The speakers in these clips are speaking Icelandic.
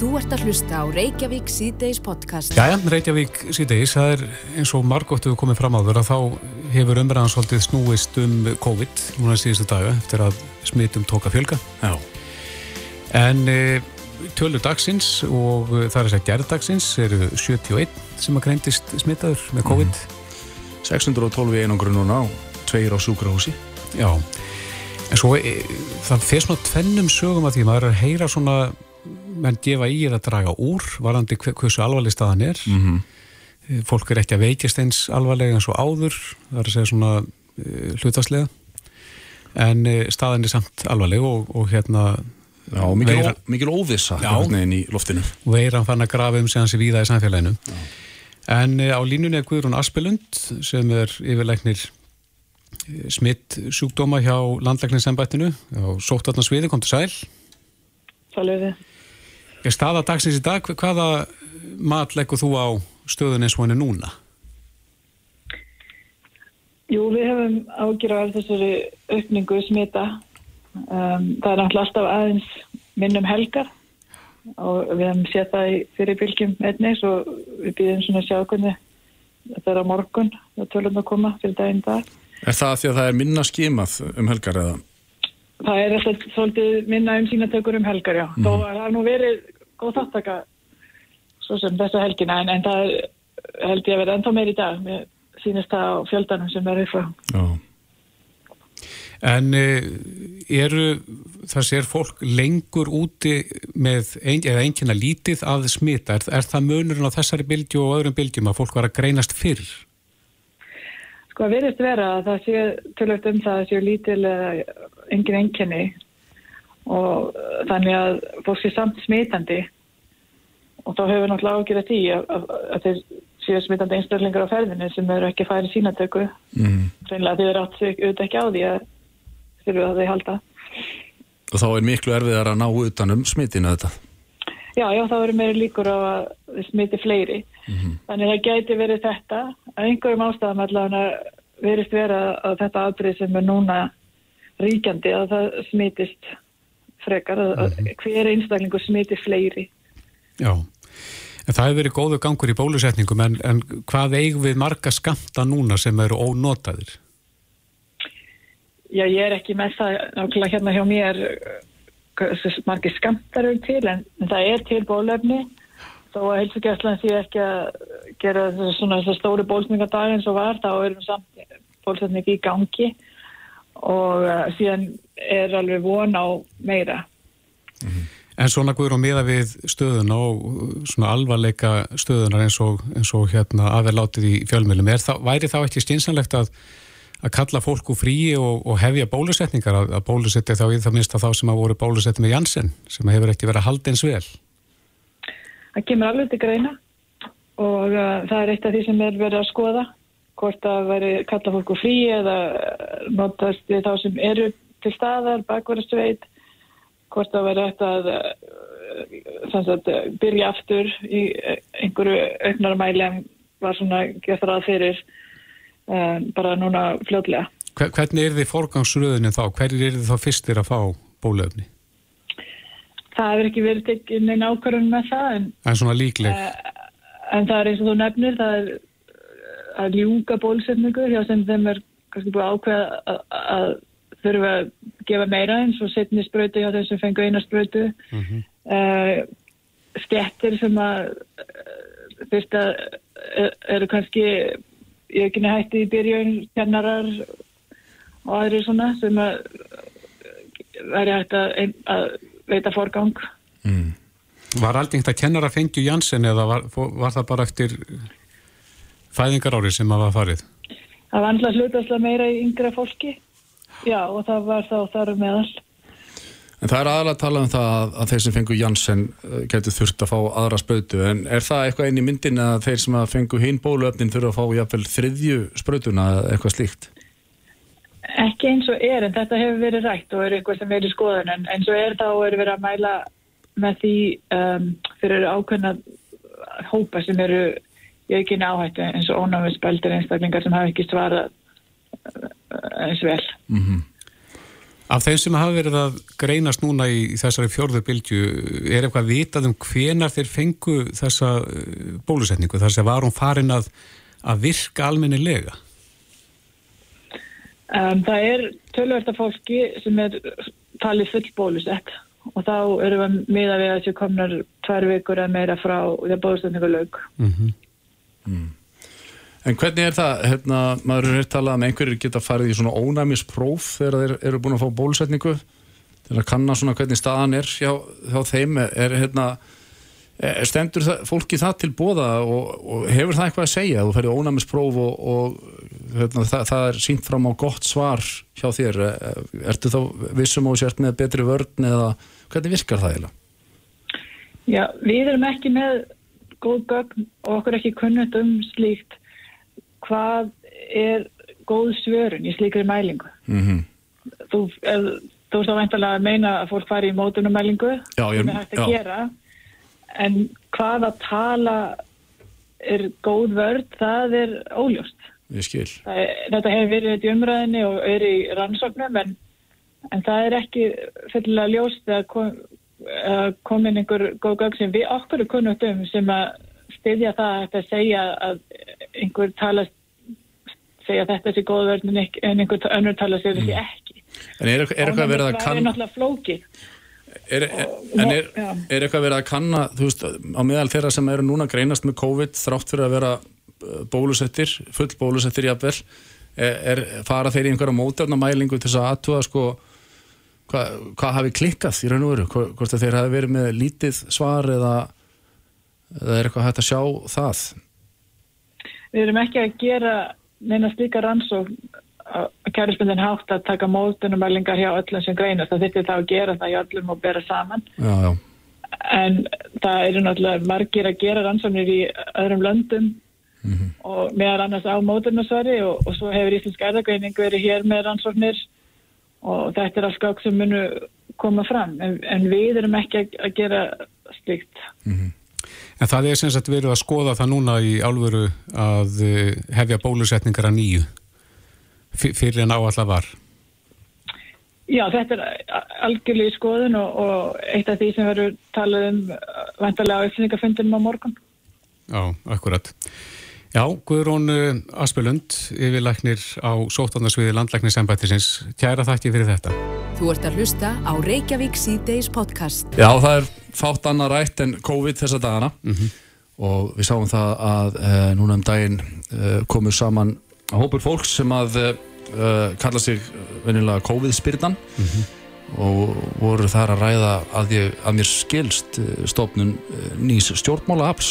Þú ert að hlusta á Reykjavík síðdeis podcast. Jæja, Reykjavík síðdeis, það er eins og margóttu við komið fram áður að þá hefur umræðan svolítið snúist um COVID núna síðustu daga eftir að smitum tóka fjölga. Já. En e, tölur dagsins og það er að gerðdagsins eru 71 sem að greindist smitaður með COVID. Mm. 612 í einangur núna og tveir á súkrahúsi. Já, en svo e, það fyrir svona tvennum sögum að því maður er að heyra svona menn gefa í að draga úr varandi hversu alvarleg staðan er. Mm -hmm. fólk er ekki að veikist eins alvarlega eins og áður það er að segja svona uh, hlutastlega en uh, staðan er samt alvarleg og, og hérna Já, mikil, veira, ó, mikil óvisa í loftinu. Og veiran fann að grafa um sig hansi víða í samfélaginu. Já. en uh, á línunni er Guðrún Aspelund sem er yfirleiknir smitt sjúkdóma hjá landleikninsembættinu á Sóttarnarsviði, kom til sæl Sæluði Er staða dagsins í dag, hvaða mat leggur þú á stöðun eins og henni núna? Jú, við hefum ágjörðað þessari aukningu smita. Um, það er náttúrulega alltaf aðeins minnum helgar og við hefum séð það í fyrir bylgjum einnig og við býðum svona sjákunni þetta er á morgun og tölum að koma fyrir daginn dag. Er það því að það er minna skimað um helgar eða? Það er alltaf svolítið minna um sínatökur um helgar, já. Mm. Þó að það er nú verið góð þáttaka svo sem þessa helgina en, en það held ég að vera ennþá meir í dag. Mér sínist það á fjöldanum sem er upp frá. Já. En eru, það sér fólk lengur úti með ein, eða einnkjörna lítið að smita. Er, er það munurinn á þessari bylgi og öðrum bylgjum að fólk var að greinast fyrr? Sko að verðist vera að það sé tölvöld um það að séu lítil engin enginni og þannig að fólk sé samt smitandi og þá hefur náttúrulega ágjörða því að, að, að þeir séu smitandi einstaklingar á ferðinu sem eru ekki færið sínatöku mm. reynilega því þeir sig auðvitað ekki á því að eru að þeir halda Og þá er miklu erfiðar að ná utanum smitinu þetta? Já, já, þá eru meiri líkur á að smiti fleiri mm -hmm. þannig að það gæti verið þetta að einhverjum ástæðum allavega verist vera að þetta aðbrið sem er núna ríkjandi að það smitist frekar, að mm -hmm. hver einstaklingur smitir fleiri. Já, en það hefur verið góðu gangur í bólusetningum, en, en hvað eigum við marga skamta núna sem eru ónotaðir? Já, ég er ekki með það nákvæmlega hérna hjá mér margir skamtar eru til, en, en það er til bólefni, þó að heilsugjastlan sé ekki að gera svona stóri bólsningadag eins og var, þá erum samt bólsetning í gangi og uh, síðan er alveg von á meira. Mm -hmm. En svona guður og miða við stöðun og svona alvarleika stöðunar eins og, eins og hérna aðverðlátið í fjölmjölum, væri þá ekki steinsanlegt að, að kalla fólku frí og, og hefja bólusetningar, að, að bólusetja þá í það minnst að þá sem að voru bólusetja með Janssen, sem hefur ekki verið að halda eins vel? Það kemur alveg til greina og uh, það er eitt af því sem er verið að skoða hvort að veri kalla fólku frí eða notast við þá sem eru til staðar, bakverðastveit hvort að veri eftir að sagt, byrja aftur í einhverju auknarmæli var svona gett ráð fyrir bara núna fljóðlega. Hvernig er þið fórgangsröðinu þá? Hverjir er þið þá fyrstir að fá bólöfni? Það hefur ekki verið tekið neina ákvarðun með það en, en svona líkleg en það er eins og þú nefnir það er að ljúka bólusetningu hjá sem þeim er kannski búið ákveða að, að þurfa að gefa meira eins og setni sprötu hjá þeim sem fengu eina sprötu mm -hmm. uh, skettir sem að fyrst að eru kannski ég ekki hætti í byrjun kennarar og aðri svona sem að væri hægt að, að veita forgang mm. Var aldrei að kennara fengju Janssen eða var, var það bara eftir fæðingarári sem að var farið? Það var alltaf hlutastlega meira í yngra fólki já og það var þá þar meðal En það er aðalega að tala um það að þeir sem fengu Janssen eh, getur þurft að fá aðra spröytu en er það eitthvað einn í myndin að þeir sem að fengu hinn bóluöfnin þurfa að fá jáfnvel þriðju spröytuna eða eitthvað slíkt? Ekki eins og er en þetta hefur verið rætt og er eitthvað sem er í skoðun en eins og er þá er verið að mæla með því um, fyrir ákveðna hópa sem eru í aukinni áhættu eins og ónámiðspældir einstaklingar sem hafa ekki svarað eh, eins vel. Mm -hmm. Af þeim sem hafa verið að greinast núna í þessari fjórðu bylgu, er eitthvað vitað um hvenar þeir fengu þessa uh, bólusetningu? Þar sem var hún farin að, að virka almennilega? Um, það er tölverta fólki sem er talið full bólusett og þá erum við miða við að þessu komnar tvær vikur eða meira frá að bólusetningu lög. Mm -hmm. Mm. En hvernig er það, hérna, maður er hitt talað um einhverjir geta farið í svona ónæmispróf þegar þeir eru búin að fá bólusetningu til að kanna svona hvernig staðan er hjá, hjá þeim, er hérna stendur það, fólki það til bóða og, og hefur það eitthvað að segja þú ferði ónæmispróf og, og hérna, það, það er sínt fram á gott svar hjá þér, ertu þá vissum og sért með betri vörn eða hvernig virkar það eiginlega? Já, við erum ekki með góð gögn og okkur ekki kunnut um slíkt hvað er góð svörun í slikri mælingu mm -hmm. þú, þú erst á veintalega að meina að fólk fari í mótunumælingu sem er hægt að já. gera en hvað að tala er góð vörd það er óljóst er, þetta hefur verið í umræðinni og er í rannsóknum en, en það er ekki fyllilega ljóst að kom, komin einhver góð gögg sem við okkur er kunnut um sem að styðja það að segja að einhver talast segja að þetta sé góð vörn en einhver önnur tala sér þessi mm. ekki. En er, er eitthvað verið að kanna... Það er. Er, en er, er eitthvað verið að kanna, þú veist, á meðal þeirra sem eru núna greinast með COVID þrátt fyrir að vera uh, bólusettir, full bólusettir jafnvel, er fara þeir í einhverja mótefnamælingu til þess að aðtúa sko hvað hva hafi klikkað í raun og veru, hvort þeir hafi verið með lítið svar eða, eða er eitthvað hægt að sjá það? Við erum ekki að gera neina slíka rannsók að kærismyndin hátt að taka mótunumælingar hjá öllum sem greinast það þurfti þá að gera það hjá öllum og bera saman já, já. en það eru náttúrulega margir að gera rannsóknir í öðrum löndum mm -hmm. og meðal annars á mótunarsvari og, og svo hefur Íslensk erðagreining verið hér með rannsóknir og þetta er alls skák sem munu koma fram en, en við erum ekki að, að gera slíkt mm -hmm. En það er sem sagt verið að skoða það núna í álveru að eh, hefja bólusetningar að nýju fyrir en áallar var. Já, þetta er algjörlega í skoðun og, og eitt af því sem verður talað um vantarlega á uppfinningafundinum á morgun. Já, akkurat. Já, Guðrún eh, Aspelund, yfirlæknir á sótarnarsviði landlæknisembættisins. Kæra þakki fyrir þetta. Þú ert að hlusta á Reykjavík C-Days podcast. Já, það er fátt annað rætt en COVID þessa dagana mm -hmm. og við sáum það að e, núna um daginn e, komur saman hópur fólks sem að e, kalla sig venilega COVID-spyrnan mm -hmm. Og voru þar að ræða að, ég, að mér skilst stofnun nýs stjórnmála-apps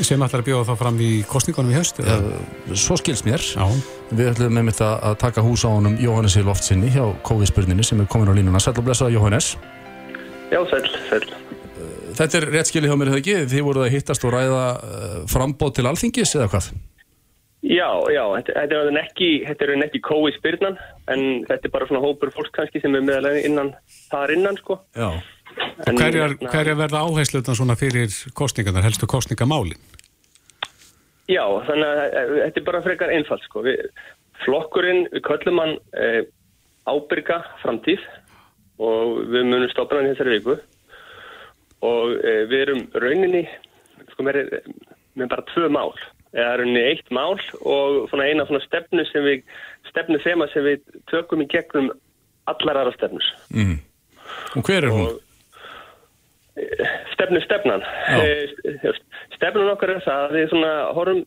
sem ætlar að bjóða þá fram í kostningunum í haust? Svo skilst mér Já. við ætlum með mitt að taka hús á honum Jóhannes í loftsinni hjá COVID-spyrninu sem er komin á línuna Sæl og blessaða Jóhannes Já, sæl, sæl Þetta er rétt skilið hjá mér, hefði ekki? Þið voruð að hittast og ræða frambót til alþingis eða hvað? Já, já, þetta, þetta er ekki, þetta er ekki kói spyrnan, en þetta er bara svona hópur fólk kannski sem er meðalega innan, þar innan, sko. Já, en, og hverjar hverja verða áhersluðan svona fyrir kostningarnar, helstu kostningamálin? Já, þannig að eh, þetta er bara frekar einfalt, sko. Við, flokkurinn, við köllum hann e, ábyrga framtíð og við munum stopna hann þessari viku og e, við erum rauninni sko með, með bara tvö mál eða rauninni eitt mál og svona eina svona stefnu sem við stefnu þema sem við tökum í gegnum allar aðra stefnus mm. Og hver er hún? Og, e, stefnu stefnan e, stefnun okkar er það að við svona horfum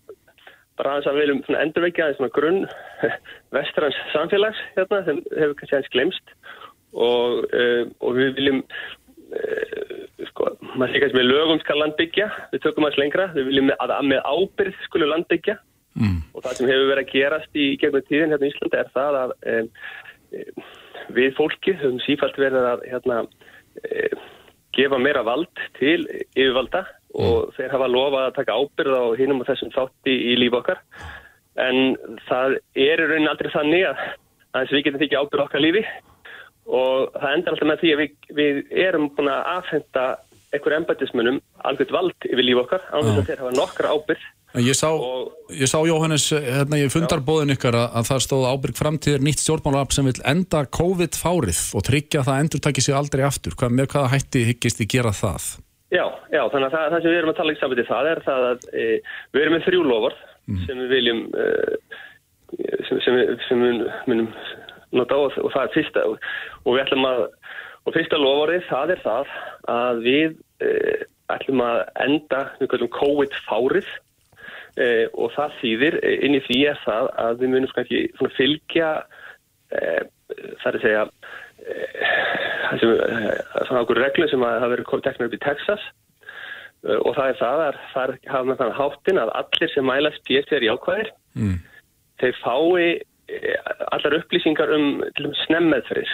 bara aðeins að við viljum endurveikja aðeins svona grunn vestrans samfélags hérna sem hefur kannski aðeins glemst og, e, og við viljum sko, maður sé kannski með lögum skal landbyggja, við tökum aðeins lengra. Við viljum að, að með ábyrð skulu landbyggja mm. og það sem hefur verið að gerast í gegnum tíðin hérna í Íslanda er það að e, e, við fólki höfum sífælt verið að hérna, e, gefa meira vald til yfirvalda mm. og þeir hafa lofað að taka ábyrð á hinnum og þessum þátti í líf okkar. En það er í raunin aldrei þannig að, að við getum þykja ábyrð okkar lífi og það endar alltaf með því að við, við erum búin að aðfenda einhverju embætismunum algjört vald yfir líf okkar án þess að þeir hafa nokkra ábyrg Ég sá, ég sá Jóhannes, hérna ég fundarbóðin ykkar að, að það stóð ábyrg framtíðir nýtt stjórnmálarab sem vil enda COVID-fárið og tryggja að það endur takki sig aldrei aftur. Hvað, með hvaða hætti hyggist þið gera það? Já, já, þannig að það, það sem við erum að tala í samviti það er það að e, við erum með þrjú lofar mm. sem við viljum e, sem, sem, sem við munum á og það er fyrsta og, og við ætlum að og fyrsta lofarið það er það að við e, ætlum að enda COVID-fárið e, og það þýðir e, inn í því er það að við munum sko ekki fylgja e, það er að segja það er svona okkur reglu sem að hafa verið teknur upp í Texas og það er það að það hafa með þannig háttin að allir sem mælast PCR í ákvæðir mm. þeir fái allar upplýsingar um snemmeðferðir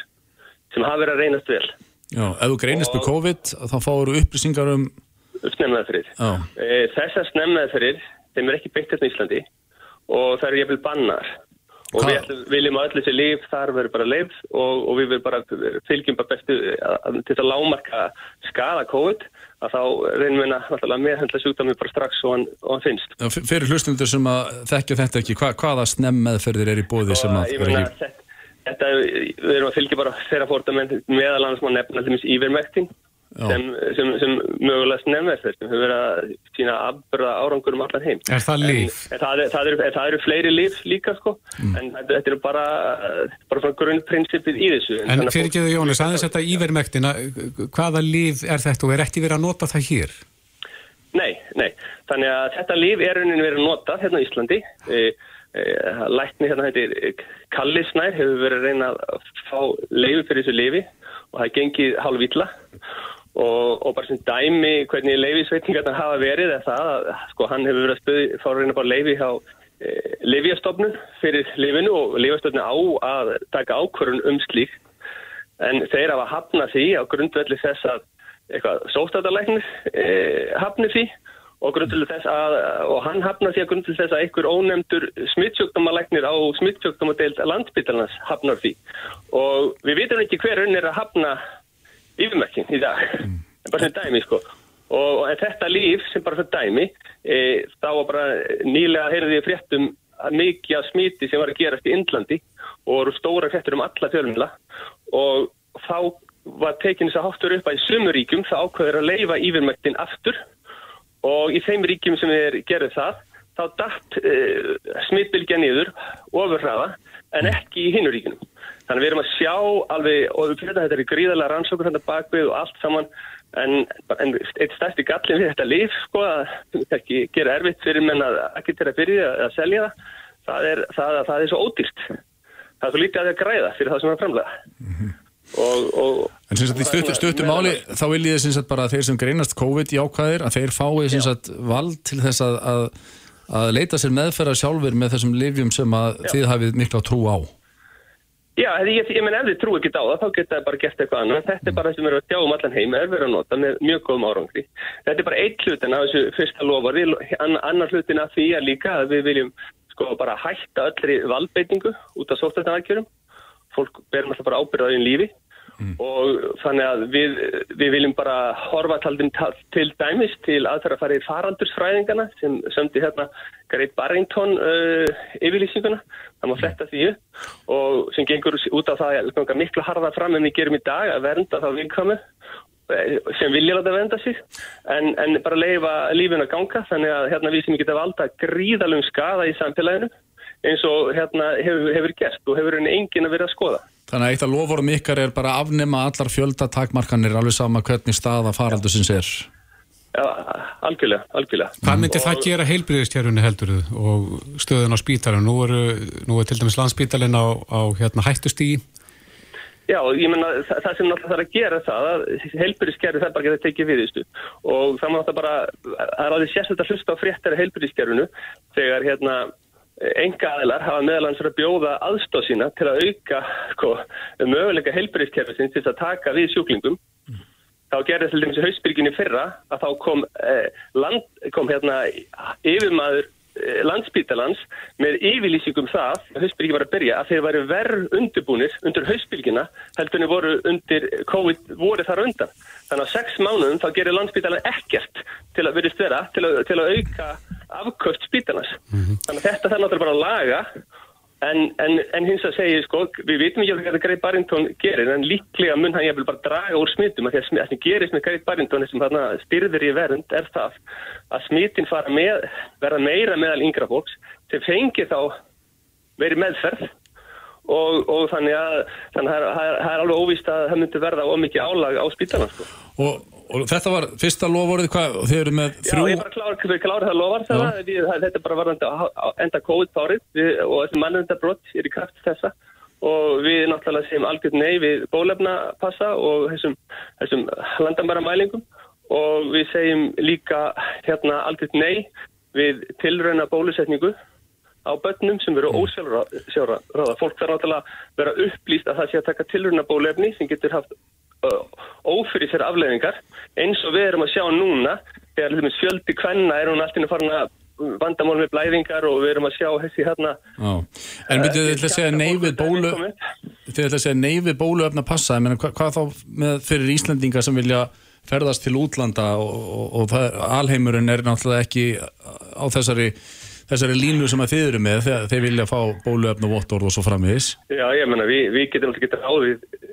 sem hafa verið að reynast vel. Já, ef þú greinist með COVID þá fáur þú upplýsingar um snemmeðferðir Þessar snemmeðferðir þeim er ekki beitt hérna í Íslandi og það eru jæfnvel bannar og Hva? við viljum að öll þessi líf þar verður bara leif og, og við bara fylgjum bara bestu að, til að lámarka skada COVID að þá reynum við að meðhendla sjúkdami bara strax og hann, og hann finnst. Fyrir hlustundur sem að þekkja þetta ekki, hva, hvaða snemmeðferðir er í bóði sem að... Meina, þetta, þetta, við erum að fylgja bara þeirra fórtament meðal annars má nefna til dæmis sem, sem, sem mögulegast nefnverðir sem hefur verið að sína afbörða árangur um allar heim. Er það líf? En, það, það, eru, það eru fleiri líf líka sko, mm. en þetta eru bara, bara grunnprinsipið í þessu. En, en fyrir ekki þau Jónis, aðeins þetta ívermektina, hvaða líf er þetta og er ekki verið að nota það hér? Nei, nei. Þannig að þetta líf er rauninni verið að nota hérna í Íslandi. E, e, lækni hérna heitir Kalli Snær hefur verið að reyna að fá leifu fyrir þessu lífi og það gengið hálf ítla Og, og bara sem dæmi hvernig leifisveitingarna hafa verið er það að sko, hann hefur verið að stöði fárreina bara leifi á e, leifjastofnun fyrir leifinu og leifjastofnun á að taka ákvörun um slík en þeir hafa hafnað því á grundvelli þess að eitthvað sóstatalæknir e, hafnið því og grundvelli þess að og hann hafnað því að grundvelli þess að einhver ónefndur smittsjókdómalæknir á smittsjókdómadeild landsbytarnas hafnar því. Og við vitum ekki hver unn er að hafna yfirmerkin í dag. Mm. bara sem dæmi sko. Og, og þetta líf sem bara sem dæmi e, þá var bara nýlega heyrði ég fréttum mikið af smíti sem var að gerast í Indlandi og voru stóra fréttur um alla fjölmjöla og þá var tekinnis að háttur upp að í sumuríkjum það ákveður að leifa yfirmerkin aftur. Og í þeim ríkjum sem við gerum það þá dætt e, smittbylgja niður ofurraða en ekki í hinnuríkunum Þannig við erum að sjá alveg, og við fyrir þetta er gríðarlega rannsókur þetta bakvið og allt saman, en, en eitt stærsti gallin við þetta líf, sko, að ekki gera erfitt fyrir menn að ekki til að byrja að selja það, það er, það, það er svo ódýrt. Það er svo lítið að það græða fyrir það sem er framlega. Mm -hmm. og, og, en sem sagt, í stuttu, stuttu máli, þá vil ég sem sagt bara að þeir sem greinast COVID í ákvæðir, að þeir fái sem sagt vald til þess að, að, að leita sér meðferðar sjálfur með þessum livjum sem að Já. þið hafið miklu á trú á. Já, ég, ég menn ef þið trú ekki á það, þá geta það bara gert eitthvað annað. Þetta er bara sem við erum að sjá um allan heim, er verið að nota með mjög góðum árangri. Þetta er bara eitt hlutin af þessu fyrsta lofari, annar hlutin af því að líka að við viljum sko bara hætta öllri valdbeitingu út af sóttartanarkjörum. Fólk berum alltaf bara ábyrðaðin lífi Mm. og þannig að við, við viljum bara horfa taldum til dæmis til aðfæra að fara í faraldursfræðingana sem sömdi hérna Greit Barrington uh, yfirlýsinguna, það má fletta því og sem gengur út af það að miklu harða fram en við gerum í dag að vernda þá vilkami eh, sem vilja láta venda sig. En, en bara leifa lífin að ganga. Þannig að hérna við sem geta valda gríðalum skada í samfélaginu eins og hérna hefur, hefur gert og hefur henni engin að vera að skoða Þannig að eitt af loforum ykkar er bara að afnema allar fjöldatakmarkanir alveg sama hvernig staða faraldusins er. Já, algjörlega, algjörlega. Hvað myndir það gera heilbríðistjárunni heldur og stöðun á spítalinn? Nú, nú er til dæmis landspítalinn á, á hérna, hættustígi. Já, ég menna það, sem náttúrulega þarf að gera það að heilbyrðiskerfi það bara getur tekið viðistu og það má náttúrulega bara, það er alveg sérstaklega hlusta á fréttara heilbyrðiskerfinu þegar hérna enga aðilar hafa meðalans að bjóða aðstóð sína til að auka sko, möguleika helbriðskerfisins til að taka við sjúklingum. Mm. Þá gerði til dæmis hausbyrginni fyrra að þá kom, eh, land, kom hérna, yfirmaður eh, landsbítalans með yfirlýsingum það, hausbyrgi var að byrja, að þeir væri verð undirbúnir undir hausbyrgina heldur en voru undir COVID voru þar undan. Þannig að sex mánuðum þá gerir landsbítalan ekkert til að verið stverða, til, til að auka afköft spítarnas. Þannig að þetta þarf náttúrulega bara að laga en, en, en hins að segja, sko, við vitum ekki hvað Greit Barrington gerir en líklega mun hann ég vil bara draga úr smittum að því að það sem gerist með Greit Barrington sem þarna styrðir í verund er það að smittin fara með, verða meira meðal yngra fólks sem fengi þá verið meðferð og, og þannig að það er, er, alveg óvíst að það myndi verða ómikið álag á spítalans sko. Og, og þetta var fyrsta lofórið, hvað, þið eru með Já, þrjú... ég bara klára, við klára það lofar það, við, þetta bara að enda COVID-bárið við- og þessi mannendabrott er í kraft þessa. Og við náttúrulega segjum algjörð nei við bólefnapassa og þessum, þessum landamæra mælingum og við segjum líka hérna algjörð nei við tilrauna bólusetningu á börnum sem veru ósjálfráða. Fólk þarf náttúrulega að vera upplýst að það sé að taka tilrauna bólefni sem getur haft ófyrir sér afleðingar eins og við erum að sjá núna þegar til dæmis fjöldi kvenna er hún alltaf farin að vandamál með blæðingar og við erum að sjá þessi hérna Já. En byrjuðu þið ætla að segja nei við bólu þið ætla að segja nei við bóluefna passa ég meina, hva, hvað þá með fyrir Íslendinga sem vilja ferðast til útlanda og, og, og það, alheimurinn er náttúrulega ekki á þessari þessari línu sem að þið eru með þegar þeir vilja fá bóluefna vottorð og svo framvegis Já, ég menna, við, við getum alltaf getið ráðið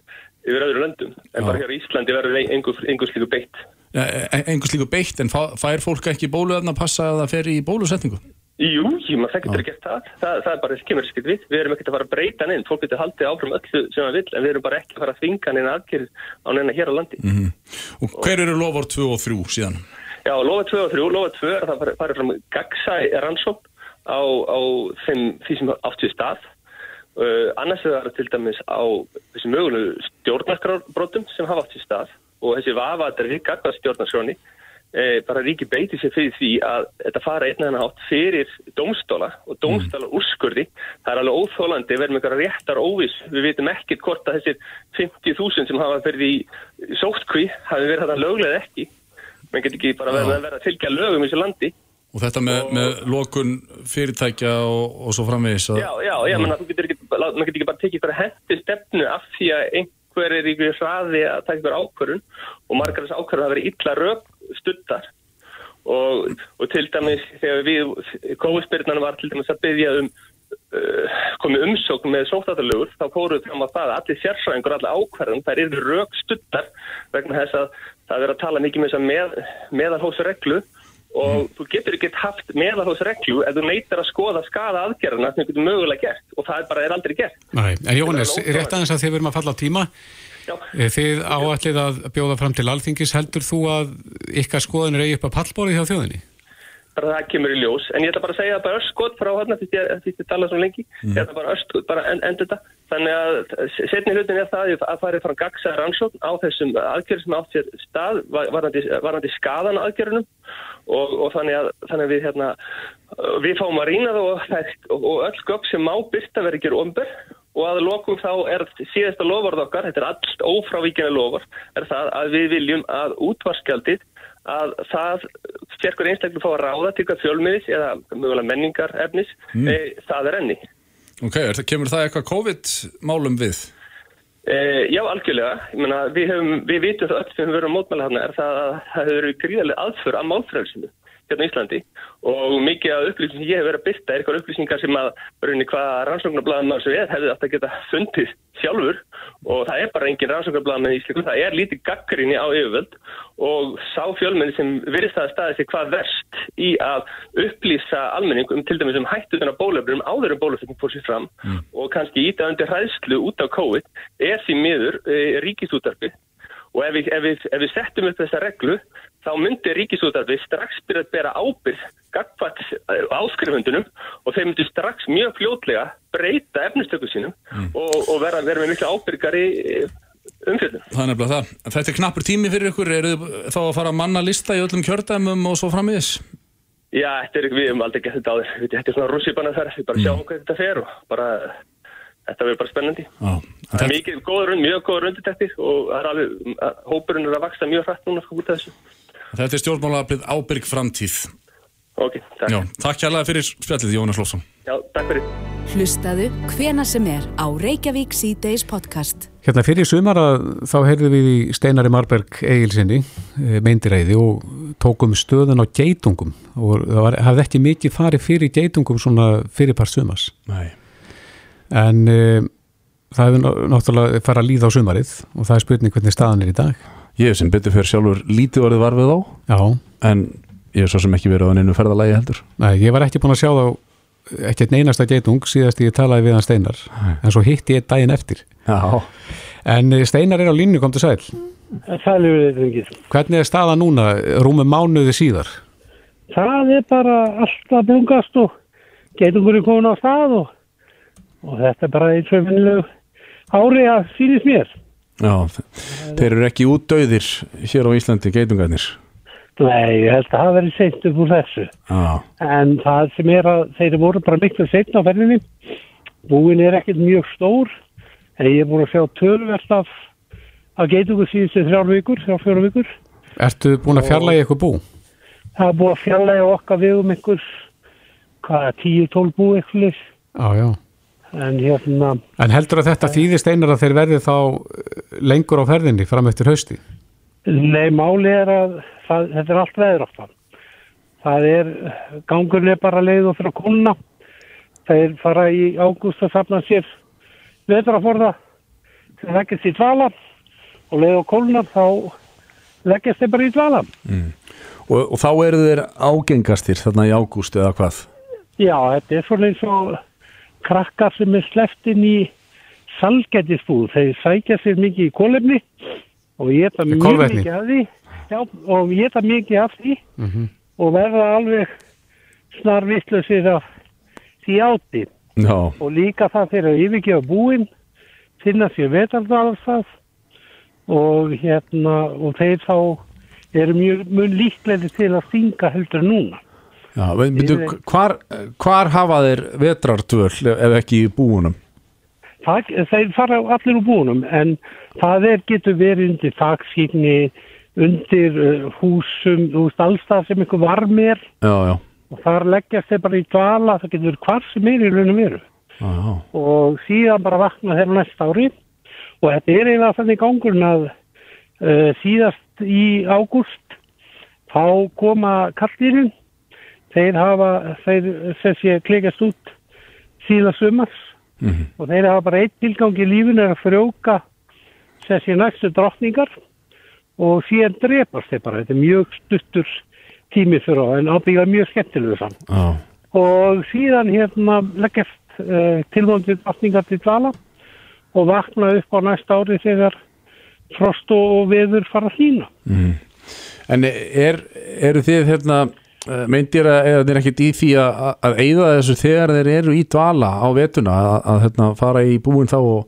yfir öðru löndum en Já. bara hér í Íslandi verður einhver, einhver slíku beitt einhvers líka beitt en fær fólk ekki bóluefna passa að það fer í bólusetningu Jú, jú, maður það getur gert það. það það er bara kemur skilt við, við erum ekkert að fara að breyta neinn fólk getur haldið áfram öllu sem það vil en við erum bara ekki að fara að þvinga neina aðgerð á neina hér á landi og hver eru lofur 2 og 3 síðan? Já, lofa 2 og 3, lofa 2 er að það fari- fari fram gagsæ rannsókn á, á þeim, því sem átt við stað. Uh, annars er það til dæmis á þessi mögulegu stjórnarskrárbrotum sem hafa átt við stað og þessi vafaðri gagvað stjórnarskráni eh, bara ríki beiti sér fyrir því að þetta fara einn eða átt fyrir dómstóla og dómstóla úrskurði. Það er alveg óþólandi, við erum einhverja réttar óvis. Við vitum ekkert hvort að þessir 50.000 sem hafa fyrir í sótkví hafi verið þetta löglega ekki menn getur ekki bara verið að vera að fylgja lögum í þessu landi. Og þetta með, með lokun fyrirtækja og, og svo framvegis að, Já, já, já, menn þú getur ekki, maður getur ekki bara tekið fyrir hendi stefnu af því að einhver er í hraði að taka ykkur ákvörun og margar þess ákvörun hafa verið illa röp studdar og, og til dæmis þegar við, kóðspyrnan var til dæmis að byggja um uh, komið umsókn með sóttatalögur þá fóruð fram að það að allir sérfræðingur, allir ákvörðun, þær eru rök studdar vegna þess að það er að tala mikið með að með, meðalhósreglu og þú getur ekki haft meðalhósreglu ef þú neytar að skoða skada aðgerðina sem þú getur mögulega gert og það er bara er aldrei gert. Nei, en ótrúlegt. rétt aðeins að þið verum að falla á tíma Já. Eh, Þið áætlið að bjóða fram til alþingis heldur þú að ykkar skoðanir eigi upp að pallborið hjá þjóðinni? Bara það kemur í ljós. En ég ætla bara að segja bara öskot frá hérna því því ég tala svo lengi ég ætla bara öskot, bara en, endur þetta. Þannig að setni hlutin er það að fara frá gagsa rannsókn á þessum aðgerðum sem átt sér stað var- varðandi, varðandi skadan aðgerðunum. Og, og þannig, að, þannig að við hérna við fáum að rýna það og, og öll gögg sem má byrta verið ekki omber og að lokum þá er síðasta lofvarð okkar, þetta er allt ófrávíkjana lofvarð, er það að við viljum að útvarskjaldið að það sérkur einstaklega fá að ráða til hvað fjölmiðis eða mögulega menningar efnis, Mm. e, það er enni. Ok, er, það- kemur það eitthvað COVID-málum við? E, já, algjörlega. Ég meina, við, höfum, við vitum það öll sem við verum mótmæla hérna er það að það hefur verið gríðarlega aðför að málfrælsinu hérna í Íslandi og mikið af upplýsingum sem ég hef verið að byrta er eitthvað upplýsingar sem að rauninni hvað rannsóknarblæðum sem við hefði að geta fundið sjálfur. Og það er bara engin rannsóknarblæðum í Íslandu, það er lítið gaggrinni á yfirvöld. Og sá fjölmenni sem virðist að staði sig hvað verst í að upplýsa almenning um til dæmis um hættuðuna bólefnum áður en bólefnum fór sér fram og kannski íta undir hræðslu út af COVID er því miður e, ríkisútarpið Og ef við, ef, við, ef við settum upp þessa reglu, þá myndi ríkisútarfið strax byrja að bera ábyrð gagfætt áskrifundunum og þeir myndi strax mjög fljótlega breyta efnistöku sínum og, og vera, vera með miklu ábyrgari umfjöldum. Það er nefnilega það. Þetta er knappur tími fyrir ykkur, eru þið þá að fara að manna lista í öllum kjördæmum og svo framvegis? Já, þetta er, við hefum aldrei gett þetta áður. Við- Þetta er svona rússipanna þar, við bara sjáum hvað þetta fer og bara, þetta verður bara spennandi. Já. Það er mikið góður, mjög góður undirtektir og er alveg, hópurinn er að vaksta mjög hrætt núna sko út af þessu. Þetta er stjórnmálaaflið ábyrg framtíð. Ok, takk. Já, takk hérlega fyrir spjallið, Jónas Lófsson. Já, takk fyrir. Hlustaðu hvena sem er á Reykjavík C-Days podcast. Hérna fyrir sumar að þá heyrðum við í Steinari Marberg Egilsinni meindiræði og tókum stöðun á geitungum og það var, hafði ekki mikið farið fyrir geitungum svona fyrirpart sumars. Nei. En um, það hefur ná- náttúrulega farið að líða á sumarið og það er spurning hvernig staðan er í dag. Ég hef sem betur fyrir sjálfur lítið orðið var við þá Já, en ég hef svo sem ekki verið á neinu ferðalagi heldur nei, ég var ekki búin að sjá þá ekkert einasta geitung síðast ég talaði við hann Steinar en svo hitti ég daginn eftir. Já, En eh, Steinar er á línu, kom til sæl. Hvernig er staðan núna, rúmum mánuði síðar? Það er bara alltaf bungast og geitungurinn komin á stað og, og þetta er bara eins og vinnilegu ári að sýnist mér. Já þeir eru ekki útdauðir hér á Íslandi geitungarnir Nei, ég held að það verið seint upp úr þessu. Já, En það sem er að þeir voru bara miklu seint á ferðinni. Búin er ekkert mjög stór en ég er búin að sjá tölverst af, af geitungur síðustu þrjár vikur, þrjár fjóra vikur. Ertu búin að fjarlægi eitthvað bú? Það er búin að fjallega okkar við um einhvers, hvað, 10-12 bú eitthvað. Já, já. En hérna, En heldur að þetta þýðist einar að þeir verði þá eh, lengur á ferðinni fram eftir hausti? Nei, máli er að það, þetta er allt veður áttan. Það er, gangurinn er bara leið og fyrir að kólna. Þeir fara í ágúst að safna sér vetraforða til að leggjast í dvala og leið og kólna þá leggjast þeir bara í dvala. og, og þá eru þeir ágengastir þarna í ágúst eða hvað Já, þetta er svona eins og krakkar sem er sleppt inn í salgætisbúð. Þeir sækja sér mikið í kólefni og ég geta mjög kolvetni. mikið af því. Já, og ég geta mikið af því og verða alveg snar vittlusir af því átti. Já, Og líka það fyrir að yfirgefa búin, finna sér vetardalstað og hérna, og þeir þá eru mjög mun líklega til að stinga heldur núna. Já byrju, hvar, hvar hafa þeir vetrardvöl ef ekki í búunum? Það, þeir fara allir úr búinum en það er, getur verið undir þakskýrni, undir uh, húsum, þú veist, allstað sem einhver varm er. Já, já, og þar leggjast þeir bara í dvala, það getur hvar sem er í raunum veru. Og síðan bara vakna þeir á næsta ári. Og þetta er eiginlega þannig gangurinn að uh, síðast í ágúst þá koma kallirinn þeir hafa, þeir þessi klikast út síðan sumars Mhm. og þeir hafa bara eitt tilgang í lífinu er að frjóka þessi næstu drottningar og síðan drepast þeir bara, þetta er mjög stuttur tími fyrir á en ábyggja mjög skemmtilegu saman já. og síðan hérna leggjast uh, tilvöndið drottningar til dvala og vakna upp á næsta ári þegar frost og veður fara að hlýna. En er, eru þið hérna meindir að eða þeir ekkert í því að, að eyða þessu þegar þeir eru í dvala á vetuna að, að hérna, fara í búin þá og,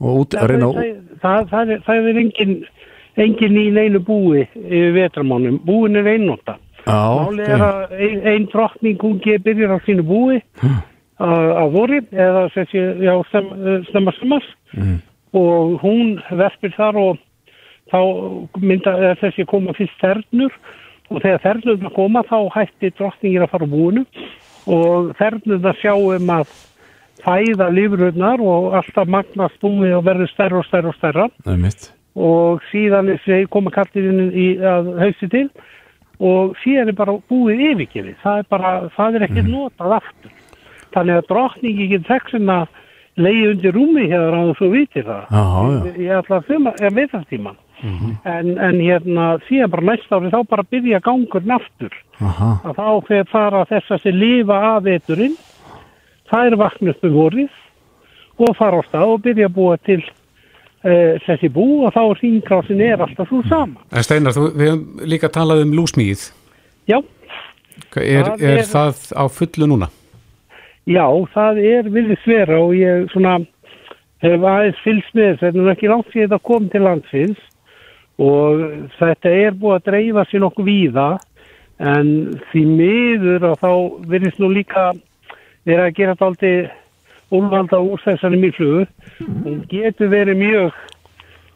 og út, að reyna það, það, það, er, það er engin, engin í neinu búi yfir vetramánum. Búin er einnóta. Máli er að ein, ein drottning hún ge- byrjar á sínu búi að að vori eða þessi, já, stem, stemma sumas og hún verpir þar og þá mynda eða þessi koma fyrst þernur og þegar þernurna koma þá hætti drottningir að fara búinu og þernurna sjáum að fæða lífröðnar og alltaf magnast búið og verður stærra og stærra og stærra og síðan koma kallirinn í að hausti til og síðan er bara búið yfirgefið. Það er bara, það er ekki notað aftur. Þannig að drottningi getur þekksinn að leiði undir rúmi hér á þessu vitir það. Já, já. Ég ætla að þuma, ég veit það tíman. En, en hérna síðan bara næsta ári þá bara byrja gangurinn aftur. Aha. Að þá þegar fara þess að sér lifa af veturinn, það er vakna upp um vorið og fara á stað og byrja að búa til uh, þessi bú og þá er hringrásin er alltaf svo sama. En Steinar, þú, við hefum líka talað um lúsmíð. Já, Er, Það er er- það á fullu núna? já, það er vilja svera og ég svona hef aðeins fylgst með þessu, þetta er nú ekki langt síðan þetta kom til landsins og þetta er búið að dreifa sér nokkuð víða en því miður og þá virðist nú líka vera að gera þetta aldrei úlvalda úr þessari mýflugu hún getur verið mjög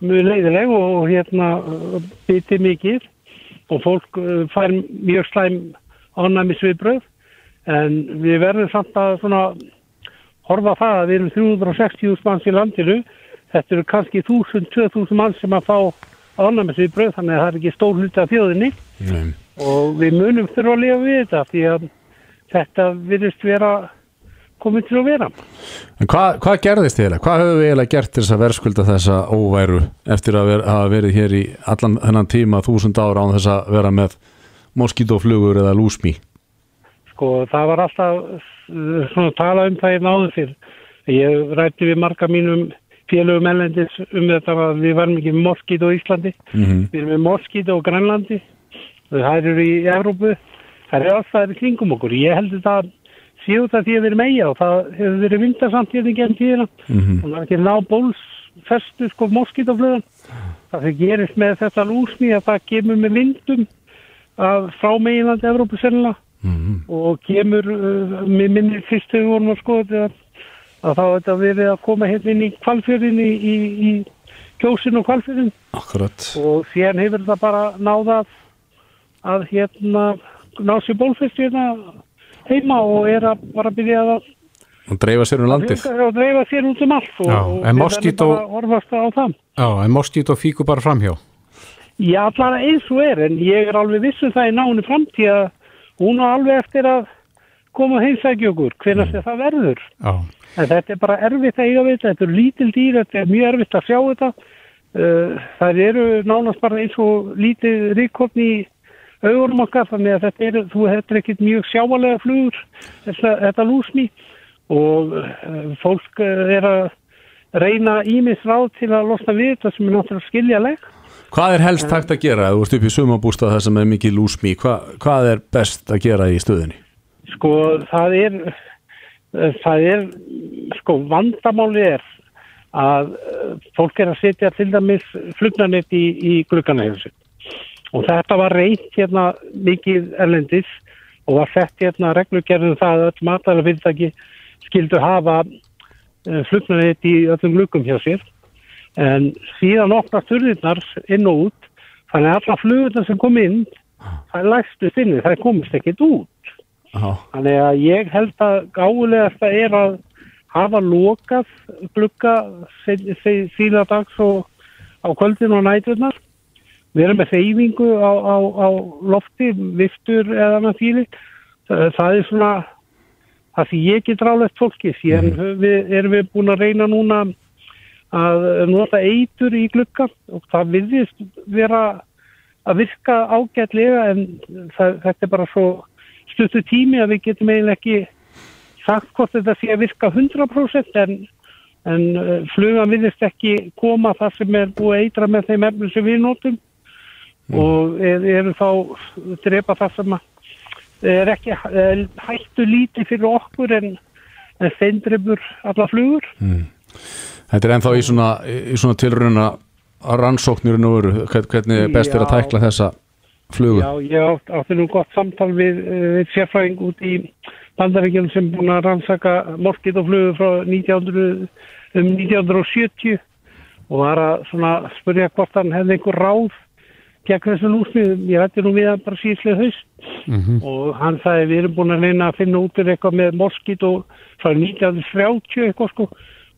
mjög leiðileg og hérna biti mikið. Og fólk uh, fær mjög slæm ánæmis viðbröð en við verðum samt að svona horfa það að við erum 360 manns í landinu. Þetta eru kannski 1000-2000 manns sem að fá ánæmis við bröð þannig að það er ekki stór hluti af þjóðinni Nei. og við munum þurfa að lifa við þetta því að þetta virðist vera komið til að vera En hvað, hvað gerðist þér? Hvað höfum við eiginlega gert til þess að verðskulda þessa óværu eftir að ver, hafa verið hér í allan þennan tíma þúsund ára án þess að vera með moskítoflugur eða lúsmi? sko það var alltaf svona tala um það ég náðu fyrr ég rætti við marga mínum félögum ellendis um þetta að við varum ekki með moskít á Íslandi. Mm við erum með moskít á Grænlandi. Það eru í Evrópu. Það eru alltaf í kringum okkur. Ég held þetta séu þetta því að við erum eiga og það hefur verið vindarsamt hérna genn tíðina. -hmm. og það er ekki ná bólsfestu sko moskítaflugan það sem gerist með þetta lúsmi að það kemur með vindum að frá meginlandi Evrópu sennilega Mm og kemur uh, mér minni fyrst þegar við vorum að skoða þetta að þá er þetta verið að koma hérna inn í kvalfjörðin í, í, í kjósin og kvalfjörðin Akkurat. og síðan hefur þetta bara náða að, hérna ná sér bólfest hérna heima og er að bara byrja að Og dreifa sér um landið. og dreifa sér út um allt og, Já, og en það moskít og fíku bara framhjá. Já, allar eins og er, en ég er alveg vissum það í nánu framtíð að hún á alveg eftir að koma okkur, hvernig mm. það verður. Já, En þetta er bara erfitt að eiga við þetta, þetta eru lítil dýr, þetta er mjög erfitt að sjá þetta. Uh, það eru nánast bara eins og lítið ríkkorn í augunum okkar, þannig að þetta er, þú er ekkit mjög sjáalega flugur, þetta, þetta lúsmi og uh, fólk uh, er að reyna ímis ráð til að losna við þetta sem er náttúrulega skiljaleg. Hvað er helst hægt að gera þú ert upp í sumabústað þar sem er mikið lúsmi? Hva, hvað er best að gera í stöðinni? Sko það er eh, það er sko vandamáli er að eh, fólk er að setja til dæmis flugnanett í, í glukkanahefsi og þetta var reynt hérna mikið erlendis og var sett hérna reglugerðum það að öll matæla fyrirtæki skildu hafa flugnanett í öllum glukkum hjá sér. En síðan opnast hurðirnar inn og út þannig að alla flugurnar sem kom inn það er lægstust inni, það komist ekkit út. Þannig að ég held að gáðulegast að er að hafa lokað glugga sína dags og á kvöldin og næturnar. Við erum með þeyfingu á, á, á lofti, viftur eða annað fíli. Það, það er svona það sem ég get ráðlegt fólki. Síðan mm. við, erum við búin að reyna núna að nota eitur í glugga og það viðist vera að virka ágætlega en það, þetta er bara svo stuttu tími að við getum eiginlega ekki sagt hvort þetta sé að virka 100% en, en uh, flugan viðist ekki koma þar sem er búið að eitra með þeim efnum sem við notum. Og er, eru þá drepa það sem er ekki er hættu lítið fyrir okkur en, en þeim drefur alla flugur. Þetta er ennþá í svona, í svona tilruna rannsóknirinn og veru. Hvernig er best er að tækla þessa flugu? Já, ég átt, átti nú gott samtal við, við sérfræðing út í bandaríkjum sem búin að rannsaka morgit og flugu frá 1900, um 1970 og var að svona spurja hvort hann hefði einhver ráð gegn þessu lúsmiðum. Ég rætti nú við hann bara síðslega haust og hann sagði við erum búin að reyna að finna út eitthvað með morgit og frá 1930 eitthvað sko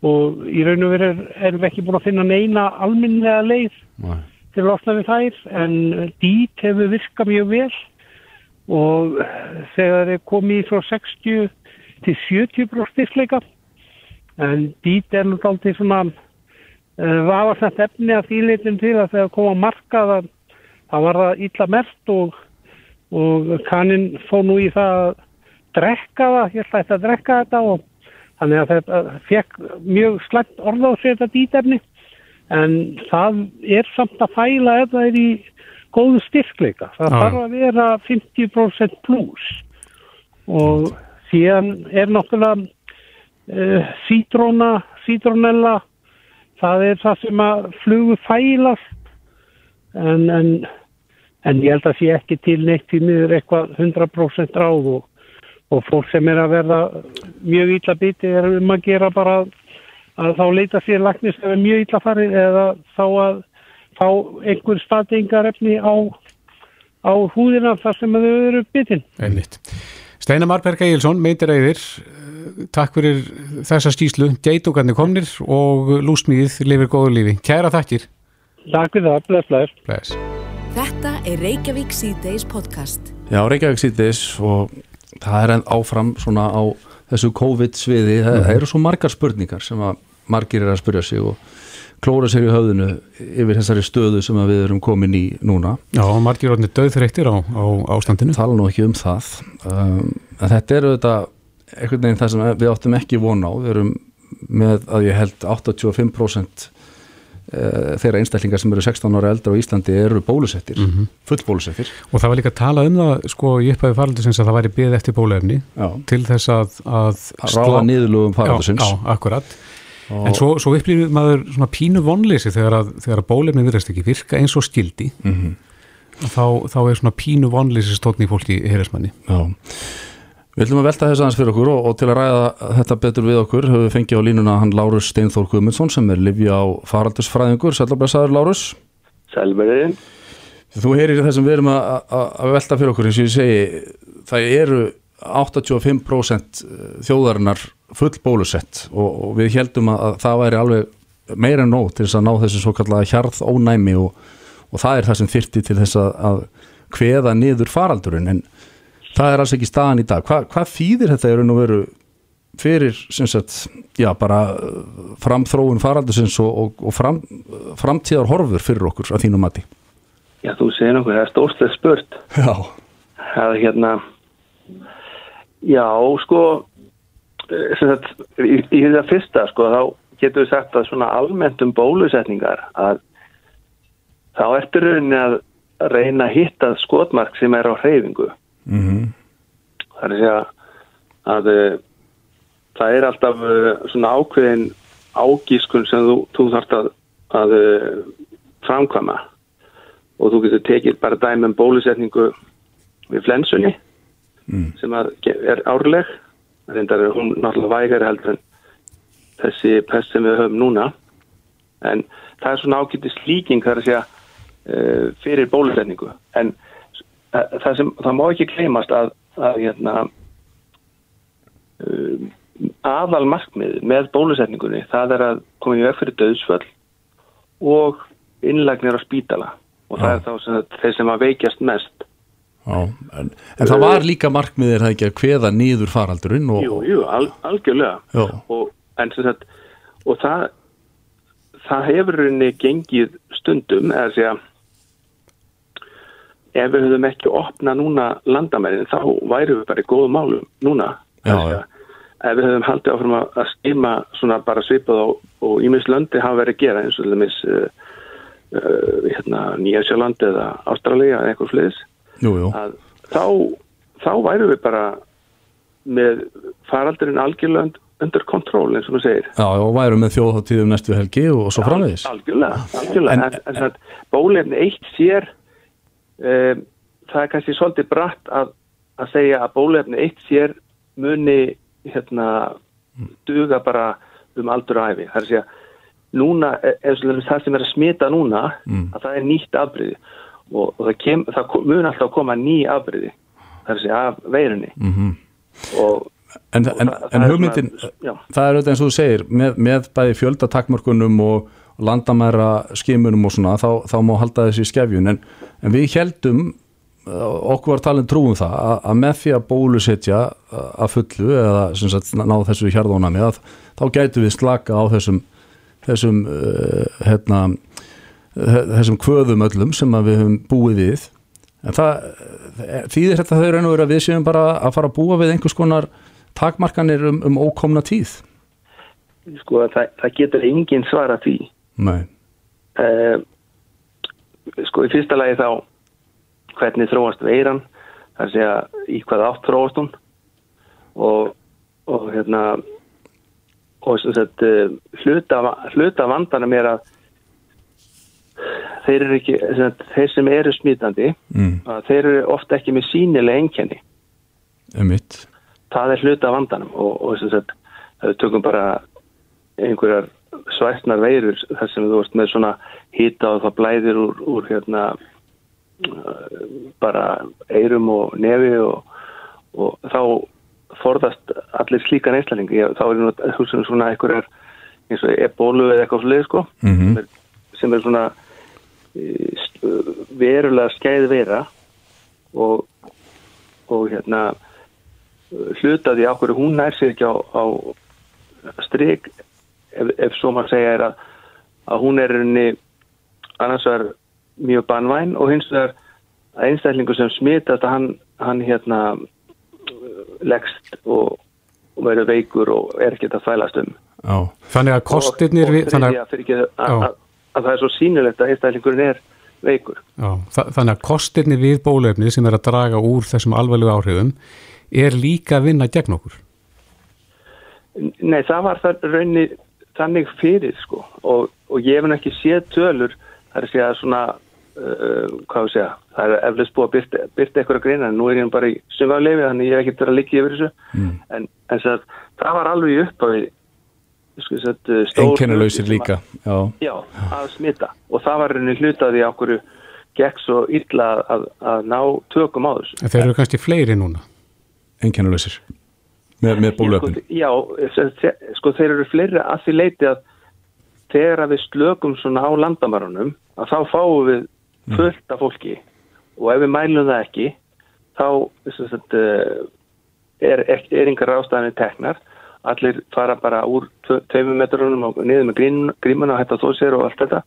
og í raun og veru erum við ekki búin að finna neina alminlega leið Nei. Til að losna við þær en dít hefur virkað mjög vel. Og þegar er komið frá 60 til 70 brostyrleika en dít er nú aldrei svona uh, vafarsett efni að þýleitin til að þegar koma markað að það var það illa mert og, og kannin fó nú í það að drekka það, ég ætla að drekka þetta og þannig að þetta fekk mjög slæmt orða á sig þetta dítefni en það er samt að fæla ef það er í góðu styrkleika. Það Já. þarf að vera 50% pluss og síðan er náttúrulega uh, sítróna, sítrónella, það er það sem að flugu fælast en, en, en ég held að sé ekki til neitt í miður eitthvað 100% ráð og, og fólk sem er að verða mjög illa biti er um að gera bara að, þá leita sér læknis ef er mjög illa farið eða þá að fá einhver staðingarefni á, á húðina þar sem þau eru bitin. einmitt. Steinar Marberg Egilson, meitir eigðir, takk fyrir þessa skýslu, geitungarnir komnir og lúsmíðið lifir góðu lífi. Kæra þakkir. Takk fyrir það, bless, bless. Bless. Þetta er Reykjavík C-Days podcast. Já, Reykjavík síðdeis og það er enn áfram svona á þessu COVID-sviði, það eru svo margar spurningar sem að margir er að spurja sig og klóra sér í höfðinu yfir þessari stöðu sem við erum komin í núna. Já, margir orðinir döðþreyttir á, á ástandinu. Tala nú ekki um það. Um, þetta eru þetta einhvern veginn það sem við áttum ekki von á. Við erum með að ég held 85% eh, þeirra einstaklingar sem eru 16 ára eldra á Íslandi eru bólusettir, full bólusettir. Og það var líka að tala um það, sko, ég upphæði faraldusins að það væri byggð eftir bólefni Já. til þess að... að ráða niðurlögum faraldusins. Já, já, akkurat. En svo, svo upplýður maður svona pínu vonleysi þegar að, þegar að bólefni virðast ekki virka eins og skildi. Mhm. þá, þá er svona pínu vonleysi stóttn í fólki í heyrismanni. Já. Við ætlum að velta þess aðeins fyrir okkur og, og til að ræða þetta betur við okkur höfum við fengið á línuna hann Lárus Steinþór Guðmundsson sem er livja á faraldusfræðingur. Sælabræsaður Lárus. Sælverðin. Þú heyrir það sem við erum að, að, að velta fyrir okkur eins og ég segi, það eru 85% þjóðarinnar full bólusett og, og við heldum að, að það væri alveg meira en nóg til þess að ná þessu svo kallaða hjarð ónæmi og, og það er það sem þyrti til þess að, að kveða niður faraldurinn en það er alls ekki staðan í dag. Hva, hvað þýðir þetta í raun og veru fyrir sagt, já bara uh, framþróun faraldursins og, og, fram, framtíðar horfur fyrir okkur að þínu mati? Já, þú segir nokkuð, það er stórslega spurt. Já. Það er hérna, já, sko, sagt, í, í það fyrsta, sko, þá getur við sagt að svona almennt um bólusetningar að þá ertur rauninni að reyna að hitta skotmark sem er á hreyfingu. Mm Það er að segja að uh, það er alltaf uh, svona ákveðin ágískun sem þú, þú þarft að, að framkvæma og þú getur tekið bara dæmi um bólusetningu við flensunni Mm. sem er árleg reyndar er hún náttúrulega vægari heldur en þessi pest sem við höfum núna. En það er svona ágættis líking þar að segja uh, fyrir bólusetningu. En uh, það, sem, það má ekki gleymast að, að hérna, uh, aðal markmið með bólusetningunni það er að koma í veg fyrir döðsföll og innlagnir á spítala. Og það Já. er þá sem þeir sem að veikjast mest Já, en, en það var líka markmiðir það ekki að kveða niður faraldurinn og, Jú, jú, al, algjörlega. Og, en sem sagt og það það hefur rauninni gengið stundum eða segja ef við höfum ekki opna núna landamærin þá væru við bara í góðu málum núna. Já, segja, ef við höfum haldið áfram að, skima svona bara svipað á og ímins löndi hafa verið að gera eins og þess uh, uh, hérna, Nýja Sjálandi eða Ástralía eða eitthvað fliðis jú, jú. að þá, þá væru við bara með faraldurinn algjörlega und- undir kontról eins og þú segir. Já, og væru með þjóðháttíðum næstu helgi og svo framvegis. Algjörlega, algjörlega. En- En, en, bólefni eitt sér, um, það er kannski svolítið bratt að, að segja að bólefni eitt sér muni hérna duga bara um aldur og æfi. Það er að segja, núna, er, er, það sem er að smita núna, að það er nýtt afbryði og, og það, kem, það mun alltaf koma ný er að segja af veirunni. Mm Og En, en, það- en hugmyndin, svona- það er auðvitað eins og þú segir, með, með bæði fjöldatakmörkunum og landamæra skimunum og svona, þá, þá má halda þessi í skefjun, en, en við heldum, uh, okkur var talin trúum það, að, að með því að bólusetja uh, að fullu eða sagt, ná þessu hjarðónami, að þá gætu við slaka á þessum, þessum, uh, hérna, þessum kvöðum öllum sem við höfum búið við, en það, þýðir þetta þau raun og veru að við séum bara að fara að búa við einhvers konar takmarkanir um, um ókomna tíð? Sko, það, það getur enginn svara því. Nei, Uh, sko, í fyrsta lagi þá hvernig þróast veiran, það er að í hvað átt þróast hún? Og, og hérna og sem sagt uh, hluta, hluta vandanum er að þeir eru ekki, þeir sem eru smítandi, mm, að þeir eru ofta ekki með sínilega einkenni. um mitt það er hluta vandanum og, og sem sagt, ef við tökum bara einhverjar svæstnar veirur þar sem þú ert með svona hýta og það blæðir úr, úr hérna bara eirum og nefi og, og þá forðast allir slíkan einslæling þá er nú hugsun svona einhverjar eins og ebólu eða eitthvað slið sko sem, er, sem er svona verulega skæð vera og, og hérna hlutaði á hverju hún nær sér ekki á, á strik ef, ef svo maður segja er að, að hún er henni annars vegar mjög banvæn og hins vegar að einstaklingu sem smitast að hann, hann hérna leggst og, og verður veikur og er ekki að þvælast um. Já, Þannig að kostirnir og, við, og þannig, að, að, að það er svo sínulegt að einstaklingurinn er veikur já, þa- þannig að kostirnir við bólefni sem er að draga úr þessum alvarlegu áhrifum er líka að vinna gegn okkur. Nei, það var það raunni þannig fyrir sko og, og ég hef ekki séð tölur það er að segja svona uh, hvað við segja, það er eflust búið að byrta, byrta eitthvað greina en nú er ég bara í sumafleifi þannig ég hef ekkert verið að liggja yfir þessu Mm. en, en það, það var alveg í upphafi sko, hluti sem líka Já, Já, að smita. Og það var rauninni hlutaði á hverju gekk svo illa að, að ná tökum á þessu. En þeir eru kannski fleiri núna. einkennalausir. Með, með bólöfnin Já, se- sko þeir eru fleiri að því leiti að þegar að við slökum svona á landamærunum að þá fáum við fullt af fólki. Og ef við mælum það ekki þá sagt, eh, er, er, er yngar ástæðanir teknar allir fara bara úr tve- tveimur metrunum og niður með grímuna og hætta þó sér og allt þetta.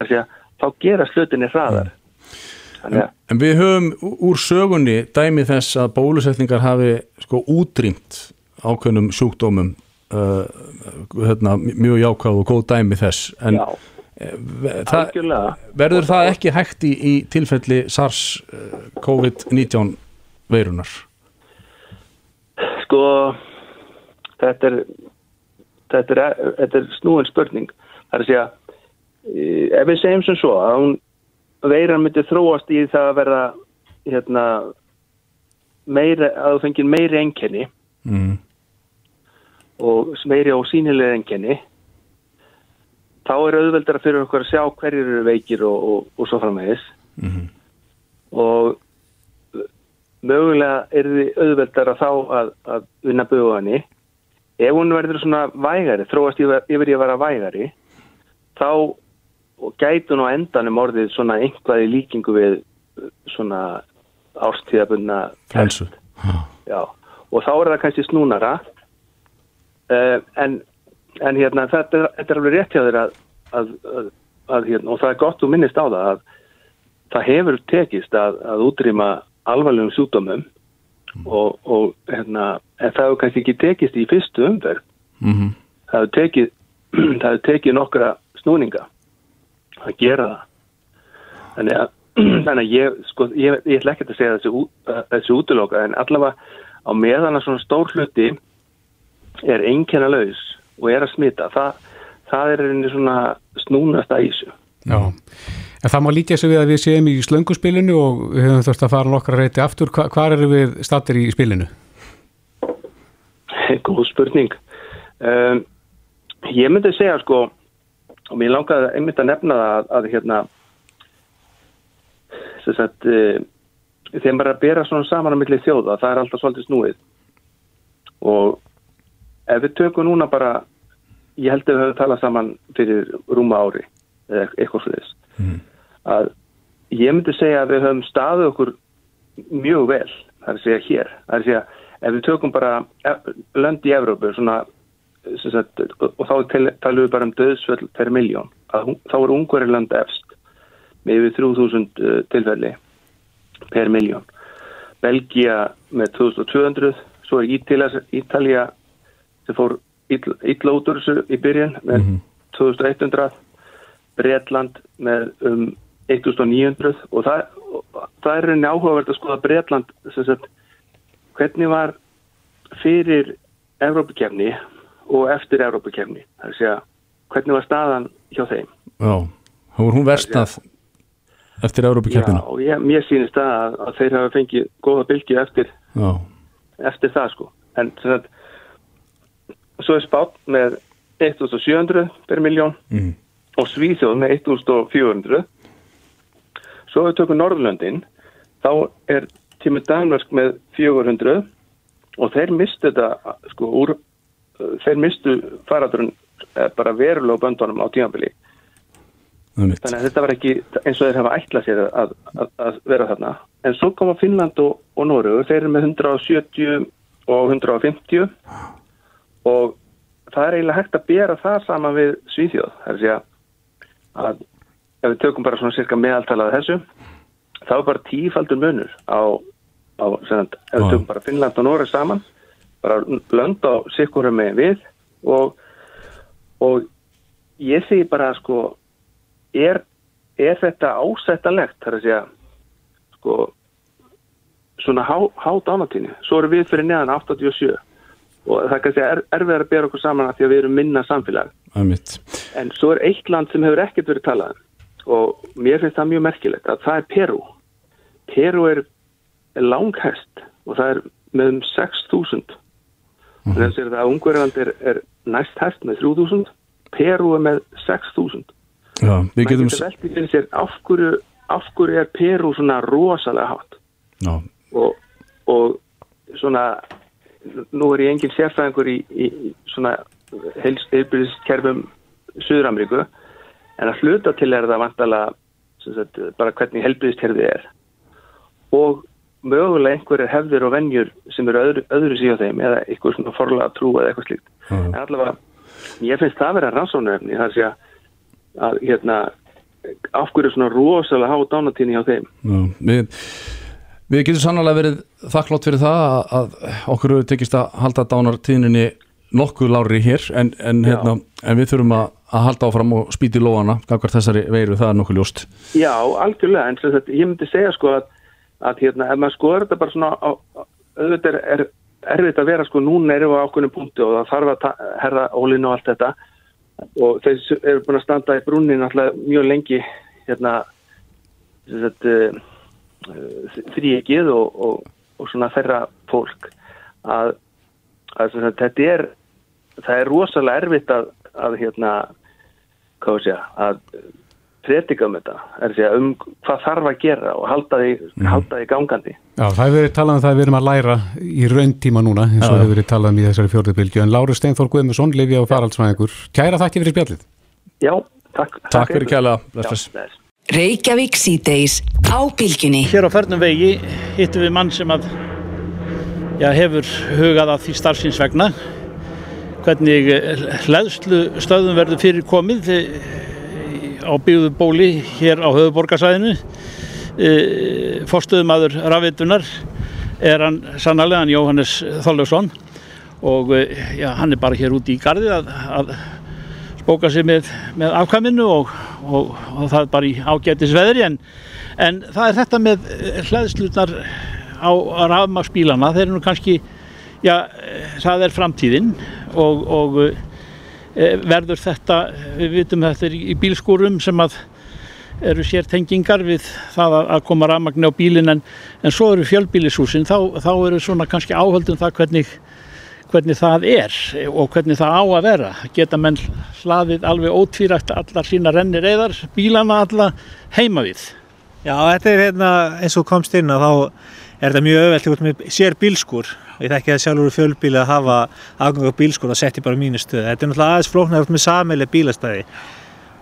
Þannig að þá gera slutinni hraðar. Þannig að En við höfum úr sögunni dæmi þess að bólusetningar hafi sko útrýmt ákveðnum sjúkdómum uh, hérna, mjög jákvæð og góð dæmi þess. En já, ve- það, verður það ekki hægt í, í tilfelli SARS uh, COVID-19 veirunar? Sko, þetta er, þetta er, þetta er snúin spurning. Það er að segja, eh, ef við segjum sem svo að hún veiran myndi þróast í það að verða hérna, meiri, að þú fengir meiri enkenni Mm. og meiri og sínilega enkenni þá er auðveldara fyrir okkur að sjá hverjir eru veikir og, og, og svo framvegis Mhm. og uh, mögulega er þið auðveldara þá að, að vinna buguðanni ef hún verður svona vægari þróast yfir, í að vera vægari þá gætu nú á endanum orðið svona einhvað í líkingu við uh, svona ástíðabunna Flensu. Já, og þá er það kannski snúnara. Uh, en, en hérna þetta er, þetta er alveg rétt hjá þér að, að, að, að hérna, og það er gott þú minnist á það að það hefur tekist að, að útrýma alvarlegum sjúkdómum og, og hérna, það hefur kannski ekki tekist í fyrstu umverð Mm það hefur tekið það hefur tekið nokkra snúninga að gera það. Þannig að, þannig að ég, sko, ég, ég ætla ekki að segja þessi, þessi útiloka en allavega á meðan að svona stór hluti er einkenna laus og er að smita það, það er einnig svona snúnast að ísu Já, en það má lítja sig við að við séum í slönguspilinu og við höfum þurft að fara nokkra reyti aftur. Hva, hvar eru við stattir í spilinu? góð spurning um, ég myndi segja sko og mér langaði einmitt að nefna það að, að hérna sem sagt uh, þegar maður er að bera svona saman á milli þjóða það er alltaf svolítið snúið og ef við tökum núna bara ég held að við höfum talað saman fyrir rúma ári eða eitthvað sliðis að ég myndi segja að við höfum staðið okkur mjög vel, það er að segja hér. Það er að segja, ef við tökum bara e- lönd í Evrópu svona, sagt, og þá talum við bara um döðsvöld per miljón hún- þá er Ungverjaland efst með yfir 3000 uh, tilfelli per miljón Belgia með 2200 svo er Ítalja, Ítalja sem fór þessu í byrjun með 2100 Bretland með um 1900 og það, það er reyni áhugavert að skoða Bretland sem sagt, hvernig var fyrir Evrópukefni og eftir Evrópukefni það að segja hvernig var staðan hjá þeim? Já, þá er hún versnað eftir Európa-keppnina. Já, ég, mér sýnist það að, að þeir hafa fengið góða bylgi eftir, Já, eftir það sko. En sem sagt svo er spátt með 1700 per miljón Mhm. og Svíþjóð með 1400 svo við tökum Norðlöndin þá er tímur Danmörk með 400 og þeir mistu þetta sko úr þeir mistu faradurinn bara verulega böndunum á Einmitt. þannig að þetta var ekki eins og þeir hafa ætlað sér að, að, að vera þarna. En svo koma Finnland og, og Nóru þeir eru með 170 og 150 og það er eiginlega hægt að bera það saman við Svíþjóð það er að ef við tökum bara svona cirka meðaltalaði þessu þá er bara tífaldur munur á, á sem, sagt, ef við tökum bara Finnland og Nóri saman bara lönd á sikkurum með við og, og ég segi bara sko er, er þetta ásættanlegt þar að segja sko svona há, há dánatíni svo eru við fyrir neðan 87 og það er kannski er, erfiðar að bera okkur saman að því að við erum minna samfélag. En svo er eitt land sem hefur ekkert verið talað um og mér finnst það mjög merkilegt að það er Peru Peru er, er langhest og það er með um 6.000 og þess að Ungverðland er, er næst hest með 3.000 Peru er með 6.000 Já, við getum getur veltið fyrir sér af hverju, af hverju er Peru svona rosalega hátt? Já, og, og svona nú er ég engin sérfræðingur í, í í svona heilbyrðiskerfum Suður-Ameríku en að hluta til er það vantala sagt, bara hvernig heilbyrðiskerfið er og mögulega einhverjir hefðir og venjur sem eru öðru, öðru síðan þeim eða eitthvað svona forlega trú eða eitthvað slíkt Já. en allavega, ég finnst það að vera rannsóknarefni það sé að, hérna, af hverju svona rosalega há dánatíni hjá þeim já. Við, við getum sannlega verið þakklátt fyrir það að, okkur hefur tekist að halda dánartíðninni nokkuð lári hér en, en, hérna, en við þurfum að, að halda áfram og spýti lóana gagvar þessari veiru, það er nokkuð ljóst. Já, algjörlega, en sagt, ég myndi segja sko að, að hérna, ef maður skoður þetta bara svona á, auðvitað er, er erfitt að vera sko, núna erum við á ákveðnum punkti og það þarf að herra ólinu og allt þetta. Og þeir eru búin að standa í brúnni náttúrulega mjög lengi hérna sagt uh, þrýegið og, og, og svona þeirra fólk. Að, að þetta er það er rosalega erfitt að, að hérna segja, að predika um þetta, er að segja um hvað þarf að gera og halda því, halda því gangandi. Já, það hefur verið talað um það að við erum að læra í rauntíma núna eins og hefur verið talað um í þessari fjórðu bylgju en Láru Steinþór Guðmusson, Livja og Faraldsvæðingur Kæra þakki fyrir spjallið Já, takk. Takk fyrir bless, bless. bless. Reykjavík síðdeis á bylgjunni. Hér á förnum vegi hittum við mann sem að já, hefur hugað að því starfsins vegna hvernig hlæðslu stöðum verður fyrir komið eh, á byggðu bóli hér á höfuborgarsæðinu fórstöðumadur rafitunar er hann sannarlega hann Jóhannes Þorljósson og eh, já, hann er bara hér úti í gardi að, að spóka sig með, með afkvæminu og, og, og það er bara í ágætis veðri. En, en það er þetta með hlæðslunar á rafmagsbílana, þeir eru nú kannski já, það er framtíðin og, og e, verður þetta, við vitum þetta er í, bílskúrum sem að eru sér tengingar við það að, koma rafmagni á bílinn en, en svo eru fjölbílishúsin, þá, þá eru svona kannski áhöldum það hvernig hvernig það er og hvernig það á að vera. Geta menn hlaðið alveg ótvírægt allar sína rennir eðar, bílana alla heima við. Já, þetta er hérna eins og komst inn að þá er þetta mjög öðvelt út með sér bílskur og ég þekki að sjálfur fjölbíli að hafa aðgang á bílskur og setti bara mínu stöð. Þetta er náttúrulega aðeins flóknar með samileg bílastæði.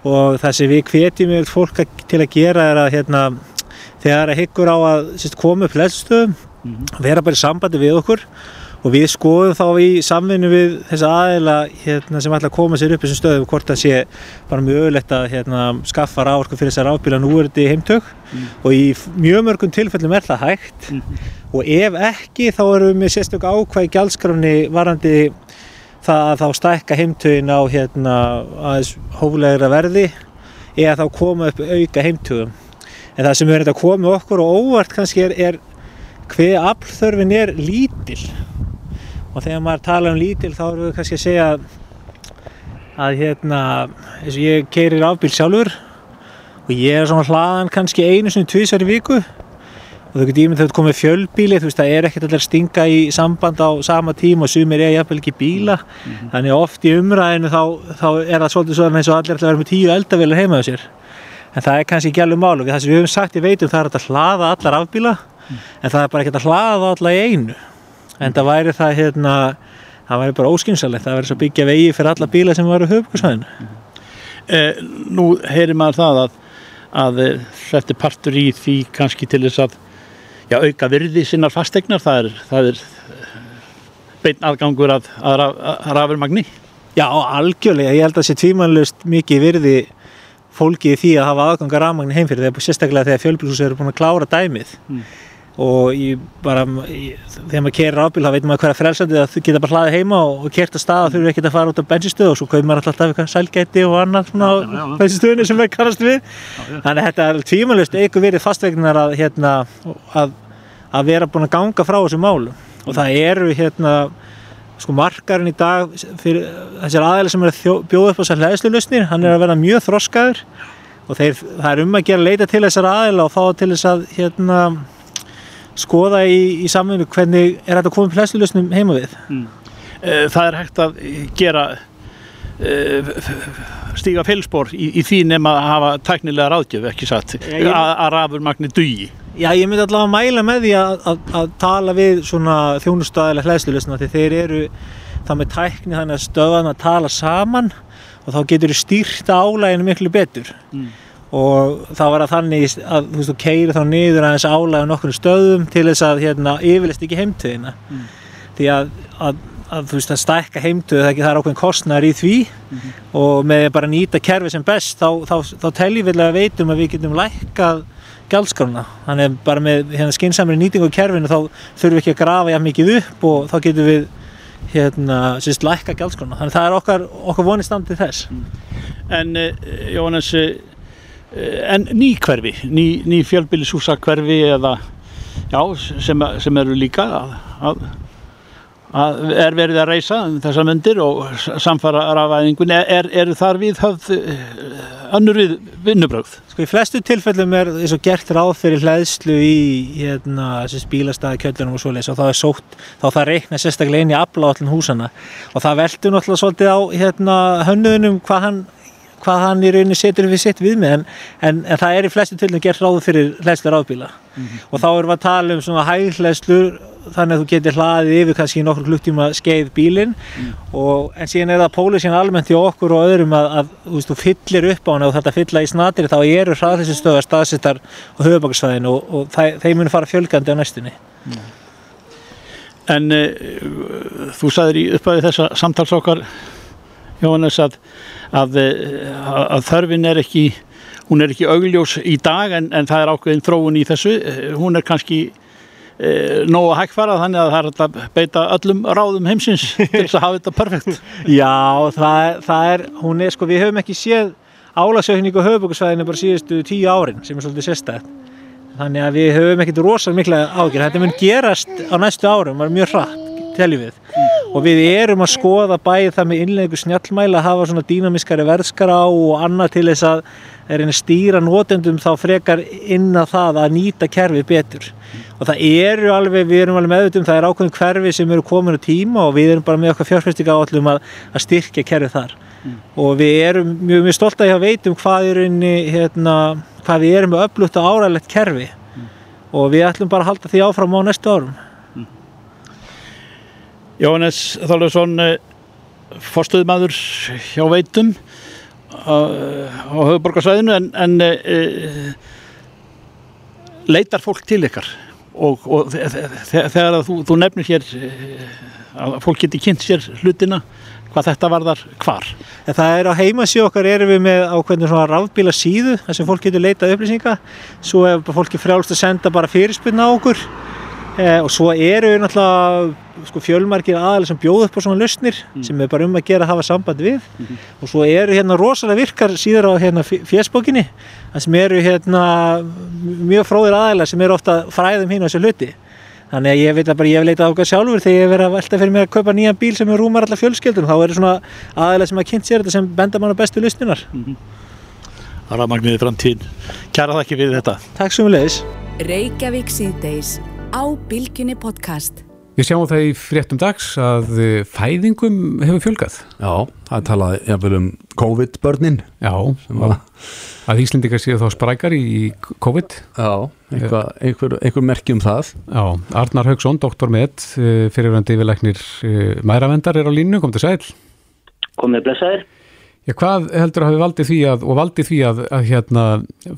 Og það sem við hvetjum við fólk að- til að gera er að hérna, þegar að hyggur á að sérst, koma upp hlæðstöðum, vera bara í sambandi við okkur og við skoðum þá í samvinnu við þessa aðeila hérna, sem ætla að koma sér upp þessum stöðum hvort það sé bara mjög öðlegt að hérna, skaffa ráorku fyrir þessar rafbíla nú er þetta í heimtök og í mjög mörgum tilfellum er það hægt. Og ef ekki þá erum við með sérstök ákvæði gjaldskrafni varandi það að þá stækka heimtögin á hérna, aðeins hóflegra verði eða þá koma upp auka heimtögum. En það sem er þetta að koma okkur og óvart kannski er, er hver aflþörfin er lítil og þegar maður tala um lítil þá erum við kannski að segja að hérna eins og ég keirir afbíl sjálfur og ég er svona hlaðan kannski einu sinni tvisar í viku. Og þau getur ímynd þau komið fjölbíli þú veist það er ekkert allir að stinga í samband á sama tíma og sumir er jafnvel ekki bíla. Þannig að oft í umræðinu þá, þá er það svolítið svona eins og allir ætla að vera með tíu eldavélar heima á sér. En það er kannski ekki alveg mál og það sem við höfum sagt í veitum það er að hlaða allar afbíla en það er bara ekki hægt að hlaða alla í einu en það væri það hérna það væri bara óskynsalegt, það væri svo byggja vegi fyrir alla bíla sem varu höfbruksvæðinu Eh, nú heyrir maður það að, að eh, þetta er partur í því kannski til þess að já, auka virði sinnar fastegnar, það er, það er beinn aðgangur að, að, að rafurmagni. Já, algjörlega, ég held að það sé tvímannlust mikið virði fólki í því að hafa aðganga rafmagni heim fyrir þegar sérstaklega þegar fjölbílshús eru búin að klára dæmið og ég bara, ég, þegar maður kerir rafbíl þá veit maður hverja frelsandi að geta bara hlaðið heima og, og kert að staða þurfi ekki að fara út á bensinstöð og svo kaupir maður alltaf eitthvað sælgæti og annað svona á bensinstöðinni sem við kannast við. Þannig að þetta er tvímannlust eigu verið fastvegnar að, hérna, að, að vera búin að ganga frá þessu málum. Og það eru hérna sko markarinn í dag fyrir þessar aðeins sem er að bjóða upp á þessar hlæðslulusnir, hann er að vera mjög þroskaður. Og þeir, það er um að gera leita til þessar aðeila og fá til þess að hérna skoða í, í samvinnu hvernig er þetta að koma upp hlæðslulusnum heima við? Eh, Það er hægt að gera eh, stíga félspor í, í því nema að hafa tæknilega ráðgjöf, ekki satt, ég- að, að rafurmagni dugi. Já, ég myndi allavega að mæla með því að, að, að tala við svona þjónustæðilega hlæðslulusna því þeir eru það með tækni þannig að stöðan að tala saman og þá getur þú stýrt álæginu miklu betur og þá var það þannig að þú veist, þú keiri þá niður aðeins álæginu nokkur stöðum til þess að hérna, yfirlist ekki heimtöðina því að, að, að þú veist að stækka heimtöðu það, ekki- það er ákveðin kostnar í því. Og með því að bara nýta kerfi sem best þá, þá, þá við að veitum að við getum lækkað gjaldskrona þannig að bara með hérna, skinsamri nýtingu á kerfinu þá þurfum við ekki að grafa jafn mikið upp og þá getum við hérna, sérst, lækka gjaldskrona þannig að það er okkar, okkar vonið standið þess. En uh, Jóhannes, uh, en ný hverfi, ný, ný fjölbýlishúsa hverfi eða, já, sem, sem eru líka að, að, er verið að reysa um þessar myndir og samfara rafæðingun, er, er, eru þar við höfð uh, önnur við vinnubrögð? Sko í flestu tilfellum er eins og gert ráð fyrir hlæðslu í hérna, bílastæði, kjöldunum og svoleiðis og þá er sótt, þá það reikna sérstaklega inn í afláallin húsana og það veldur náttúrulega svolítið á hérna, hönnuðunum hvað hann hvað hann í rauninni setur við sitt viðmið en, en, en það er í flestu tilfellum gert ráð fyrir hlæðslu ráðbíla og þá erum við að tala um svona hæghlæðslur þannig að þú getur hlaðið yfir kannski í nokkur kluktíma skeið bílinn. Og, en síðan er það pólisín almennt hjá okkur og öðrum að, að þú, veist, þú fyllir upp á hana og þetta fylla í snatri þá eru hraðlýsistöðar staðsettar á höfubakarsvæðinu og, og þeim munu fara fjölgandi á næstunni. En uh, þú sagðir í upphæði þessa samtals okkar, Jóhannes, að, að, uh, að þörfin er ekki, hún er ekki augljós í dag en, en það er ákveðin þróun í þessu. Uh, Hún er kannski uh, nógu að hægfara þannig að það er að beita öllum ráðum heimsins til þess að hafa þetta perfekt. Já, það, er- það er, hún er sko, við höfum ekki séð álagsauðningu á höfubakarsvæðinu bara síðustu tíu árin sem er svolítið sérstætt þannig að við höfum ekkert rosalega mikla ágjör þetta mun gerast á næstu árum var mjög hratt, teljum við. Og við erum að skoða bæði það með innleggu snjallmæla að hafa svona dýnamiskari verðskara á og annað til þess að er einn stýra notendum þá frekar inn að það að nýta kerfið betur. Og það eru alveg, við erum alveg meðutum það er ákveðin hverfi sem eru komin á tíma og við erum bara með okkar fjárfæstinga áallum að, að styrkja kerfið þar. Og við erum mjög, mjög stolt að ég veitum hvað, inni, hérna, hvað við erum með öflutt og áræðilegt kerfi. Og við ætlum bara að halda því áfram á næstu árum Jóhannes Þálausson, forstuðmaður hjá Veitum á, á höfuborgarsvæðinu en, en uh, leitar fólk til ykkar? Og, og þe- þe- þe- þegar þú, þú nefnir hér eh, að fólk geti kynnt sér hlutina hvað þetta varðar hvar? En það er á heimasíu okkar erum við með ákveðinu svona rafbíla síðu þar sem fólk getur leitað upplýsinga. Svo er fólki frjálst að senda bara fyrirspunna á okkur eh, og svo eru við náttúrulega sko, fjölmargir aðalega sem bjóð upp á svona lausnir sem er bara um að gera að hafa samband við og svo eru hérna rosalega virkar síðar á hérna fjesbókinni þar sem eru hérna mjög fróðir aðalega sem eru ofta fræðum hín á þessu hluti Þannig að ég veit að bara ég hef leitað á okkar sjálfur þegar ég hef verið að velta fyrir mér að kaupa nýjan bíl sem er rúmar allar fjölskyldum. Þá eru svona aðeinslega sem að kynnt sér þetta sem benda mann á bestu lausninar. Rafmagniði framtíðin. Kæra þakki við þetta. Takk sem við leiðis. Reykjavík síðdeis á Bilginni podcast. Við sjáum það í fréttum dags að eh, fæðingum hefur fjölgað. Já, það er talað jafnvel um COVID-börnin. Já, var... að Íslendingar séu þá sprækar í COVID. Já, einhver, einhver, einhver merki um það. Já, Arnar Haugsson, doktor með fyrirvændi yfirleiknir mæravendar er á línu, kom til sæl. Komið blessaðir. Já, hvað heldur að hafi valdið því að, og valdið því að, að hérna,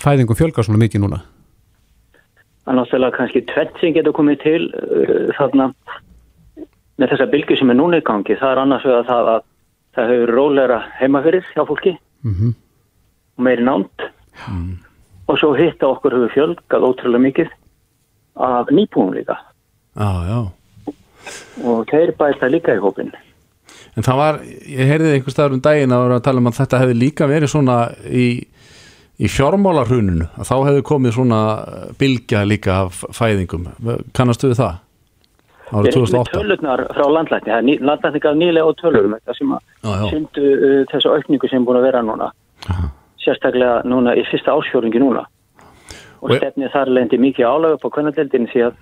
fæðingum fjölgar svona mikið núna? Það er náttúrulega kannski tvett sem getur komið til uh, þarna með þessa bylgu sem er núna í gangi. Það er annars vegar það að það hefur róleira heimafyrir hjá fólki mm -hmm. og meiri námt mm. og svo hitta okkur hefur fjölgað ótrúlega mikið af nýbúum líka. Já, já. Og þeir bæta líka í hópin. En það var, ég heyrði einhver staður um daginn að vera að tala um að þetta hefði líka verið svona í í fjármálarhununu að þá hefði komið svona bylgja líka af fæðingum. Kannastu við það? Árið 2008 Tölurnar frá landlækni, það landlækni gaf nýlega á tölurum þetta sem að syndu uh, þessu aukningu sem er búin að vera núna. Aha. sérstaklega núna í fyrsta ásfjóringi núna. Og stefnið þar lendi mikið álag upp á kvönadeldin því að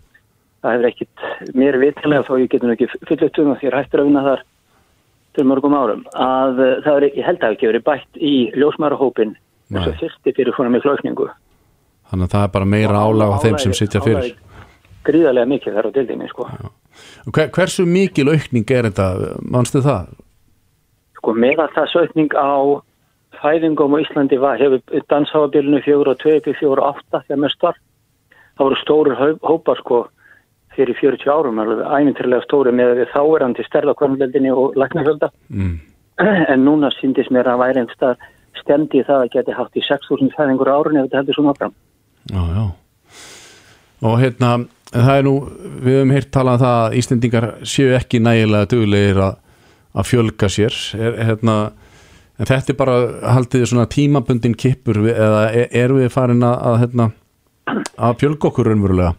það hefur ekkit mér vitilega þó ég getur ekki fullt um að þér hættur að vinna þar til mörgum árum að uh, það er, ég held að þess að fyrsti fyrir svona miklu aukningu Þannig að það er bara meira álag á þeim sem sitja fyrir. Gríðarlega mikið þar á dildinni sko. Hver, Hversu mikil aukning er þetta, mannstu það? Sko með að það aukning á fæðingum á Íslandi var, hefur dansáabilinu 4 og 2 upp í 4 og 8 þegar mest var. Það voru stóru hópar sko fyrir 40 árum, alveg æminturlega stóri með þáverandi stærða kvörnveldinni og læknafjölda. Mm. en núna syndist mér að væri einstað stemdi það að geti haft í 6.000 fæðingur árun ef þetta heldur svona áfram. Já, já. Og hérna, það er nú, við höfum heyrt talað um það að Íslendingar séu ekki nægilega duglegir að, að fjölga sér. Er, hérna, en þetta er bara, haldið þið svona tímabundin kippur eða er, er við farin að, að, hérna, að fjölga okkur raunverulega?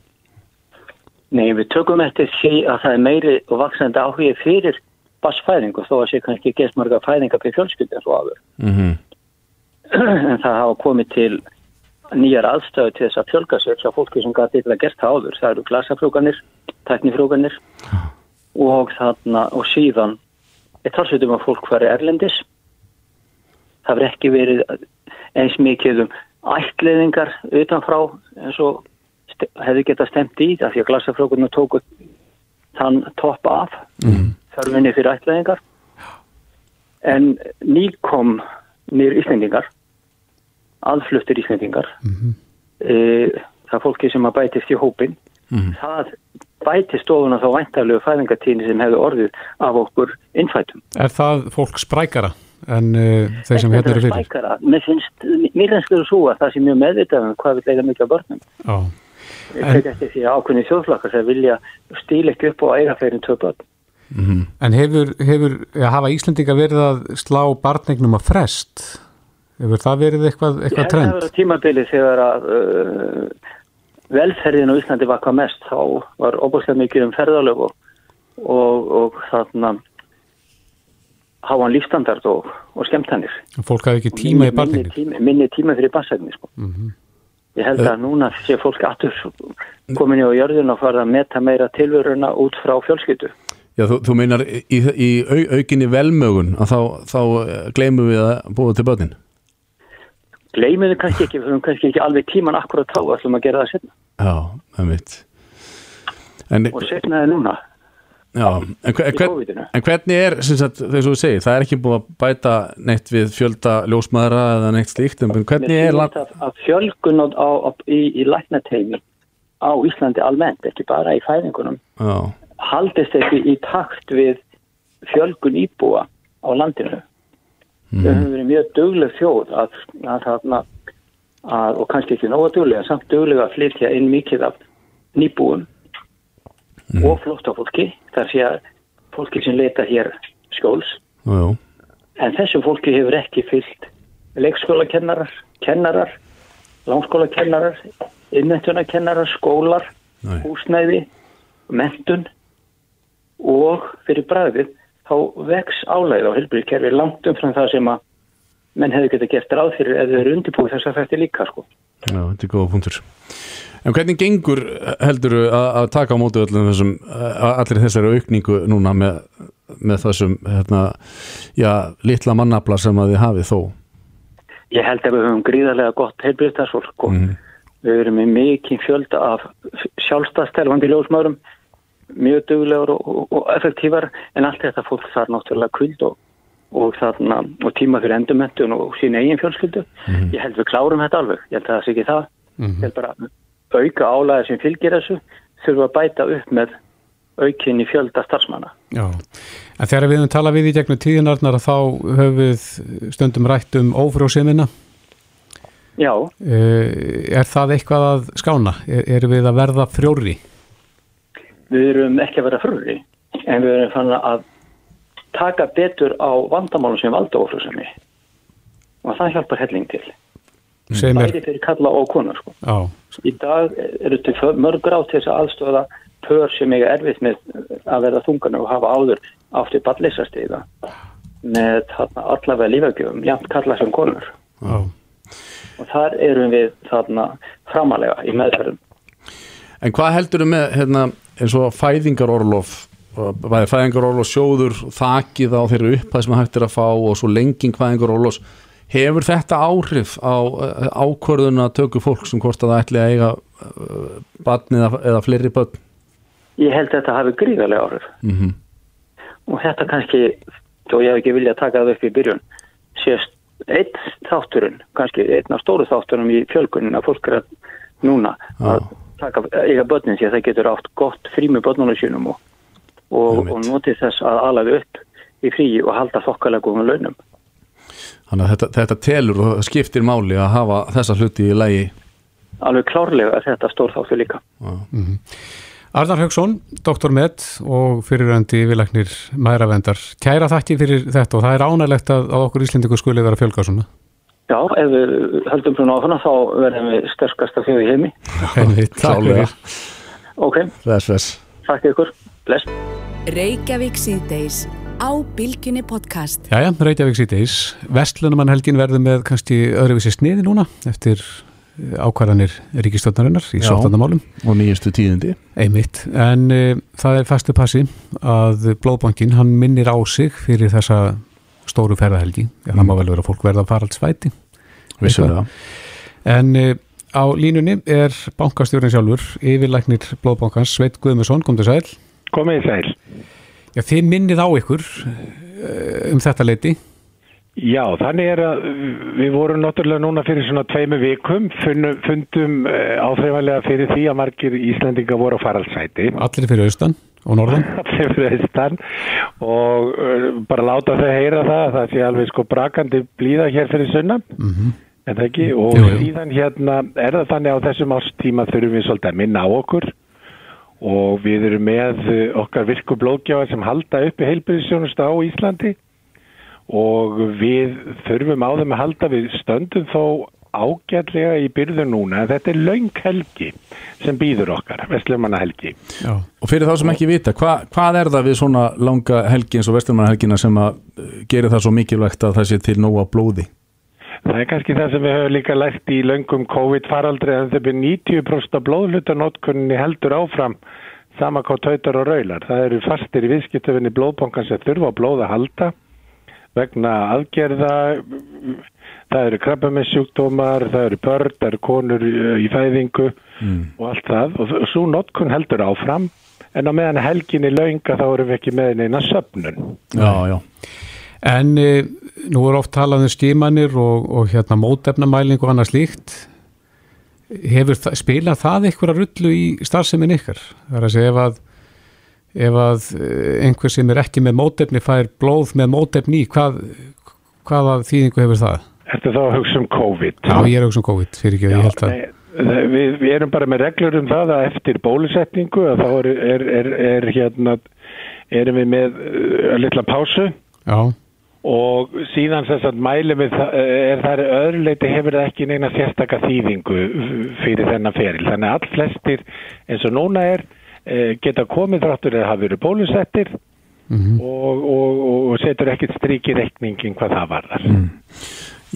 Nei, við tökum eftir því að það er meiri og vaksandi áhugi fyrir bassfæðingu þó að sé kannski gest marga fæðingar fyrir fjölskyldi eins og aður. Mm -hmm. Það hafa komið til nýjar aðstöðu til þess að fjölga sér hjá fólki sem gæti eitthvað gert það áður. Það eru glasafrúganir, teknifrúganir og, þarna, og síðan er talsveitum að fólk hver erlendis. Það verður ekki verið eins mikið um ætliðingar utanfrá eins og hefði getað stemt í það því að glasafrúganir tóku þann topp af mm. þörfinni fyrir ætliðingar. En nýkom nýr Íslendingar aðfluttir Íslendingar mm -hmm. e, það fólki sem að bætist í hópin mm. það bætist stofuna þá væntarlegu fæðingatíni sem hefur orðið af okkur innfætum. Er það fólk sprækara en uh, þeir sem hérna eru fyrir? Sprækara, mér finnst, mér finnst þau svo að það sé mjög meðvitað um hvað við leiða mikið af börnum. Já. En, eftir því ákveðni þjóðflakkar sem vilja stíla ekki upp og eiga fleirin tvö börn. Mm -hmm. En hefur, hefur ja, hafa Íslandinga verið að slá barnegnum að frest? Hefur það verið eitthvað, eitthvað trend? Ég hef verið tímabili þegar að uh, velferðin á Íslandi var hvað mest þá var óbúslega mikið um ferðalög og, og, og þarna háan lífstandard og, og skemmtannir. Fólk hafi ekki tíma minni, í barningin? Minni tíma, minni tíma fyrir bassætni sko. Mm -hmm. Ég held að núna sé fólk aftur komin í á jörðin og farið að meta meira tilvöruna út frá fjölskyttu. Já, þú, þú meinar í, í au, aukinni velmögun að þá, þá gleymum við að búa til börnin? Gleymum við kannski ekki, við höfum kannski ekki alveg tíman akkurat þá, ætlum að gera það setna. Já, það mitt. En, og setna það núna. Já, en, hvern, en hvernig er, sagt, þess að þú segir, það er ekki búið að bæta neitt við fjölda ljósmaðra eða neitt slíkt, en hvernig er... Mér finnst að fjölgun á, á, í, í læknateimi á Íslandi almennt, ekki bara í fæðingunum. Já haldist ekki í takt við fjölgun íbúa á landinu. Mm. Við höfum verið mjög dugleg þjóð að, að, að, að, og kannski ekki nóga duglega, samt duglega að flytja inn mikið af nýbúum mm. og flóttafólki, þar sé að fólki sem leita hér skjóls. Jú. En þessu fólki hefur ekki fyllt leikskólakennarar, kennarar, langskólakennarar, innmyndunakennarar, skólar, Nei. húsnæði, mentun og fyrir bræðið þá vex álæð á helbriðkerfi langt umfram það sem að menn hefur getið gert ráð fyrir eða eru undirbúið þess að þetta líka sko. Já, þetta er góða punktur. En hvernig gengur heldur að, taka á mótu þessum, allir þessari aukningu núna með með þessum hérna, já, litla mannabla sem að þið hafið þó Ég held að við höfum gríðarlega gott heilbyrðtarsfólk og Mhm. við erum með mikið fjölda af sjálfstæðstelvandi ljósmaðurum, mjög duglegur og, og, og effektívar en allt þetta fólk þarf náttúrulega kvöld og, og, þarna, og tíma fyrir endurmentun og sín eigin fjölskyldu. Ég held við klárum þetta alveg, ég held að það sé ekki það. Ég held bara auka álæði sem fylgir þessu þurfa að bæta upp með aukinni fjölda starfsmanna. Já, en þegar við höfum talað við í gegnum tíðinarnar þá höfum við stundum rætt um ófrjóðsimina. Já, Er það eitthvað að skána? Er, erum við að verða frjóri? Við erum ekki að vera fröri en við erum fann að taka betur á vandamálum sem valda ófrjóðsemi og það hjálpar helling til. Er, Bæði fyrir kalla og konar sko. Í dag eru til för- mörg ráð til þess að aðstofa pör sem eiga erfitt með að verða þungan og hafa áður átti balleysastíða með þarna, allavega lífagjöfum, jafn kalla sem konur. já. Og þar erum við þarna framalega í meðferðum. En hvað heldur með hérna, eins og fæðingarorlof bæði fæðingarorlof sjóður þakið á þeirra upphæð sem hægt er að fá og svo lenging fæðingarorlofs hefur þetta áhrif á eh, ákvörðuna að tökja fólk sem hvort að það ætli að eiga uh, batn eða, eða fleiri börn? Ég held að þetta hafi gríðarlega áhrif. mm Og þetta kannski, þó ég hef ekki vilja að taka það upp í byrjun, sést einn þátturinn, kannski einn af stóru þátturinn í fjölkunin að fólk er að núna að taka, eiga börnin sér, það getur átt gott frí með börnunum sínum og, og, og notið þess að alaði upp í frí og halda þokkalega góðum launum. Þannig að þetta, þetta telur og skiptir máli að hafa þessa hluti í lægi Alveg klárlega er þetta stór þáttur líka. Arnar Haugsson, doktor Med og fyriröndi viðlæknir mæravendar. Kæra þakki fyrir þetta og það er ánægilegt að, að okkur Íslendingu skuli vera að fjölga svona. Já, ef við höldum svona áfram þá verðum við sterkasta þjóð í heimi. Takk fyrir. Ok, Þess, þess takk ykkur. Bless. Reykjavík síðdeis á Bilginni podcast. Jæja, Reykjavík síðdeis. Vestlunumann helgin verður með kannski öðruvísi sniði núna eftir eh, ákvarðanir ríkistjórnarinnar í Já. sóttandamálum. og nýjustu tíðindi Einmitt, en uh, það er fastu passi að Blóðbankin, hann minnir á sig fyrir þessa stóru ferðahelgi. Já, það má vel vera fólk verða að fara alls væti. vissulega En uh, á línunni er bankastjórinn sjálfur, yfirlæknir Blóðbankans, Sveit Guðmusson, kom til sæl. Komið í sæl. Já, þið minnið á ykkur uh, um þetta leiti. Já, þannig er að við vorum náttúrulega núna fyrir svona tveimu vikum, fundum, fundum áþreifanlega fyrir því að margir Íslandinga voru á faraldsæti. Allir fyrir austan og norðan. Og uh, bara láta þau heyra það að það sé alveg sko brakandi blíða hér fyrir sunnan. Mm En það ekki, og Jú, jú. síðan hérna er það þannig á þessum ástíma þurfum við svolítið að minna á okkur og við erum með eh, okkar virku blóðgjáðar sem halda uppi heilbyrðisjónustu á Íslandi og við þurfum á þeim að halda við stöndum þó ágætlega í byrðu núna en þetta er laung helgi sem býður okkar, Vestlumanna helgi. Já. Og fyrir þá sem ekki vita, hva, hvað er það við svona langa helgi eins og vesturmannahelgina sem að eh, gerir það svo mikilvægt að það sé til nóga blóði? Það er kannski það sem við höfum líka lært í löngum COVID-faraldri að þau byrjum 90% af blóðhlutanótkunni heldur áfram sama hvað tautar og raular. Það eru fastir í viðskiptöfinni blóðbankan sem þurfa að halda vegna aðgerða, það eru krabbamissjúkdómar, það eru börn, það eru konur í fæðingu og allt það og svo notkun heldur áfram en á meðan helgin er launga þá erum við ekki með neina söpnun. Já, já. En e, nú er oft talað um skimanir og, og hérna mótefnamæling og annað slíkt. Hefur spilað það eitthvað rullu í starfsemin ykkar? Það er að segja ef að, ef að eh, einhver sem er ekki með mótefni fær blóð með mótefni, hvað, hvaða þýðingu hefur það? Ertu þá hugsa um COVID? Já, ég er auðvitað um COVID, fyrir ekki, ég held að... Nei, það- við, við erum bara með reglur um það að eftir bólusetningu að þá er, er, er, er hérna erum við með uh, litla pásu Já, og síðan þess að mælum við er það öðruleiti hefur það ekki neina sérstaka þýðingu fyrir þennan feril. Þannig að all flestir eins og núna er eh, geta komið þráttur eða hafa verið bólusettir Mhm. og, og, og setur ekkert strík í reikningin hvað það varðar.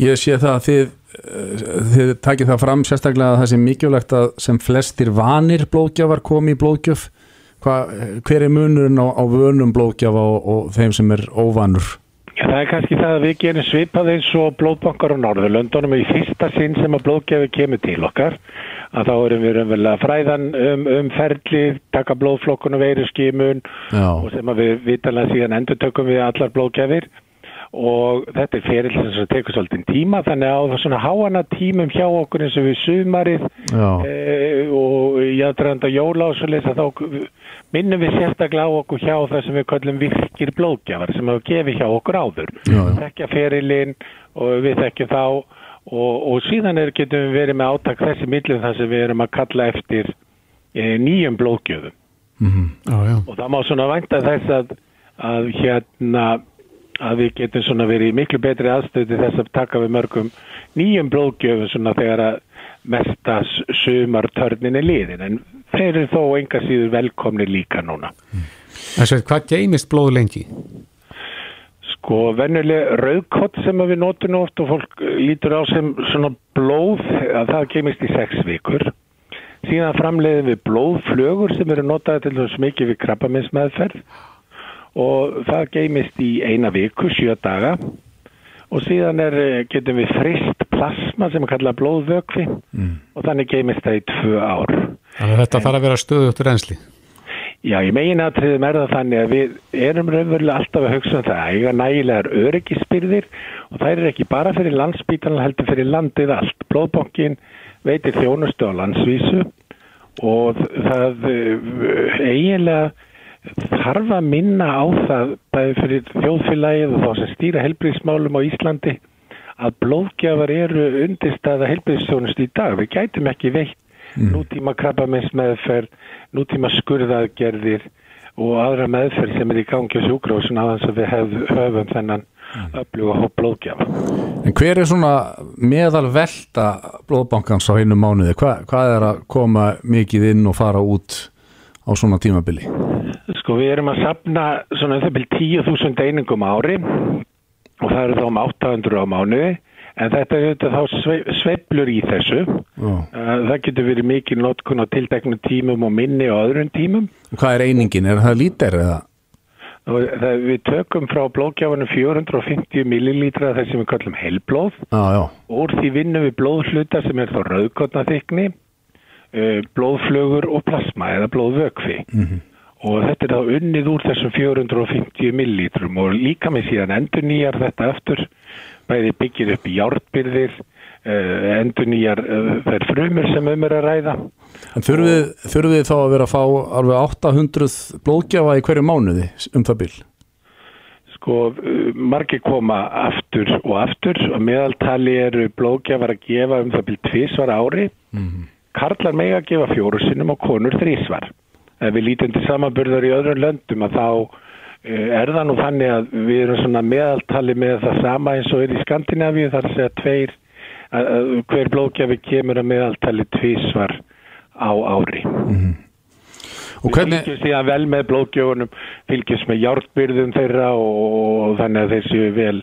Ég sé það að þið, eh, þið takið það fram sérstaklega að það sé mikilvægt að sem flestir vanir blóðgjafar komi í blóðgjöf. Hva, hver er munurinn á, á vönum blóðgjafa og, og þeim sem er óvanur? Já, það er kannski það að við gerum svipað eins og blóðbankar á Norðurlöndunum í fyrsta sinn sem að blóðgjafi kemur til okkar að þá erum við umvel að fræðan um, um ferli, taka blóðflokkun og veiru skimun og sem að við vitanlega síðan endur tökum við allar blóðgjafir. Og þetta er ferill sem tekur svolítið tíma þannig að það svona háana tímum hjá okkur eins og við sumarið e, og í aðdraðanda svo leysa þá minnum við sérstaklega á okkur hjá það sem við kallum virkir blóðgjafar sem hafa gefið hjá okkur áður. Þekkja ferillin og við þekkjum þá og, og síðan er, getum við verið með átak þessi millum þar sem við erum að kalla eftir e, nýjum blóðgjöfum Mm Já, já. og það má svona vænta þess að, að hérna að við getum svona verið í miklu betri aðstöðu þess að taka við mörgum nýjum blóðgjöfum svona þegar að mesta sumartörnin er liðin en þeir eru þó enga síður velkomni líka núna. En svo, hvað geymist blóð lengi? Sko venjuleg rauðkott sem við notum oft og fólk lítur á sem svona blóð að það geymist í sex vikur. Síðan framleiðum við blóðflögur sem eru notaði til þess mikið við krabbaminsmeðferð og það geymist í eina viku, sjö daga og síðan er, eh, getum við frist plasma sem er kallað blóðvökvi og þannig geymist það í tvö ár. Þannig að þetta þarf að vera stöðugt reynsli. Já, í meginatriðum er það þannig að við erum raunverulega alltaf að hugsa um það að eiga nægilegar öryggisbyrðir og það er ekki bara fyrir landsbítan heldur fyrir landið allt. Blóðbankin veitir þjónustu á landsvísu og það eh, eiginlega þarf að minna á það bæði fyrir þjóðfélagið og þá sem stýra helbriðsmálum á Íslandi að blóðgjafar eru undirstaða helbriðsþjónustu í dag. Við gætum ekki veitt nútíma krabbamins meðferð, nútíma skurðaðgerðir og aðra meðferð sem er í gangi á sjúkrósun á þess að við hef, höfum þennan öfluga hóp blóðgjafa. En hver er svona meðal velta blóðbankans á einu mánuði? Hva, hvað er að koma mikið inn og fara út á svona tímabili? Sko við erum að sapna svona um það byrjum 10.000 einingum ári og það eru þá um 800 á mánuði en þetta er auðvitað þá sve- sveiflur í þessu. Uh, Það getur verið mikið notkun á tilteknum tímum og minni og öðrum tímum. Hvað er einingin? Er það lítir eða? Og það, við tökum frá blóðgjafanum 450 millilítra þess sem við kallum helblóð. Já, já. Úr því vinnum við blóðhluta sem er þá rauðkotnaþykni, uh, blóðflögur og plasma eða blóðvökfi. Og þetta er þá unnið úr þessum 450 millilítrum og líka með síðan endur nýjar þetta aftur, bæði byggir upp í járnbyrðir, uh, endur nýjar uh, þær frumur sem um er að ræða. En þurfið, þurfið þá að vera að fá alveg 800 blóðgjafa í hverju mánuði um það bil? Sko, uh, margir koma aftur og aftur og meðaltali eru blóðgjafar að gefa um það byrjum tvísvar ári. Karlar mega að gefa fjóru sinnum og konur þrísvar. Ef við lítum til samanburðar í öðrum löndum að þá er það nú þannig að við erum svona meðaltali með það sama eins og er í Skandinavíu þar að segja tveir, að, að hver blóðgjafi kemur að meðaltali tvísvar á ári. Og Við hvernig, fylgjumst síðan vel með blóðgjöfunum, fylgjumst með hjártbyrðum þeirra og, þannig að þeir séu vel,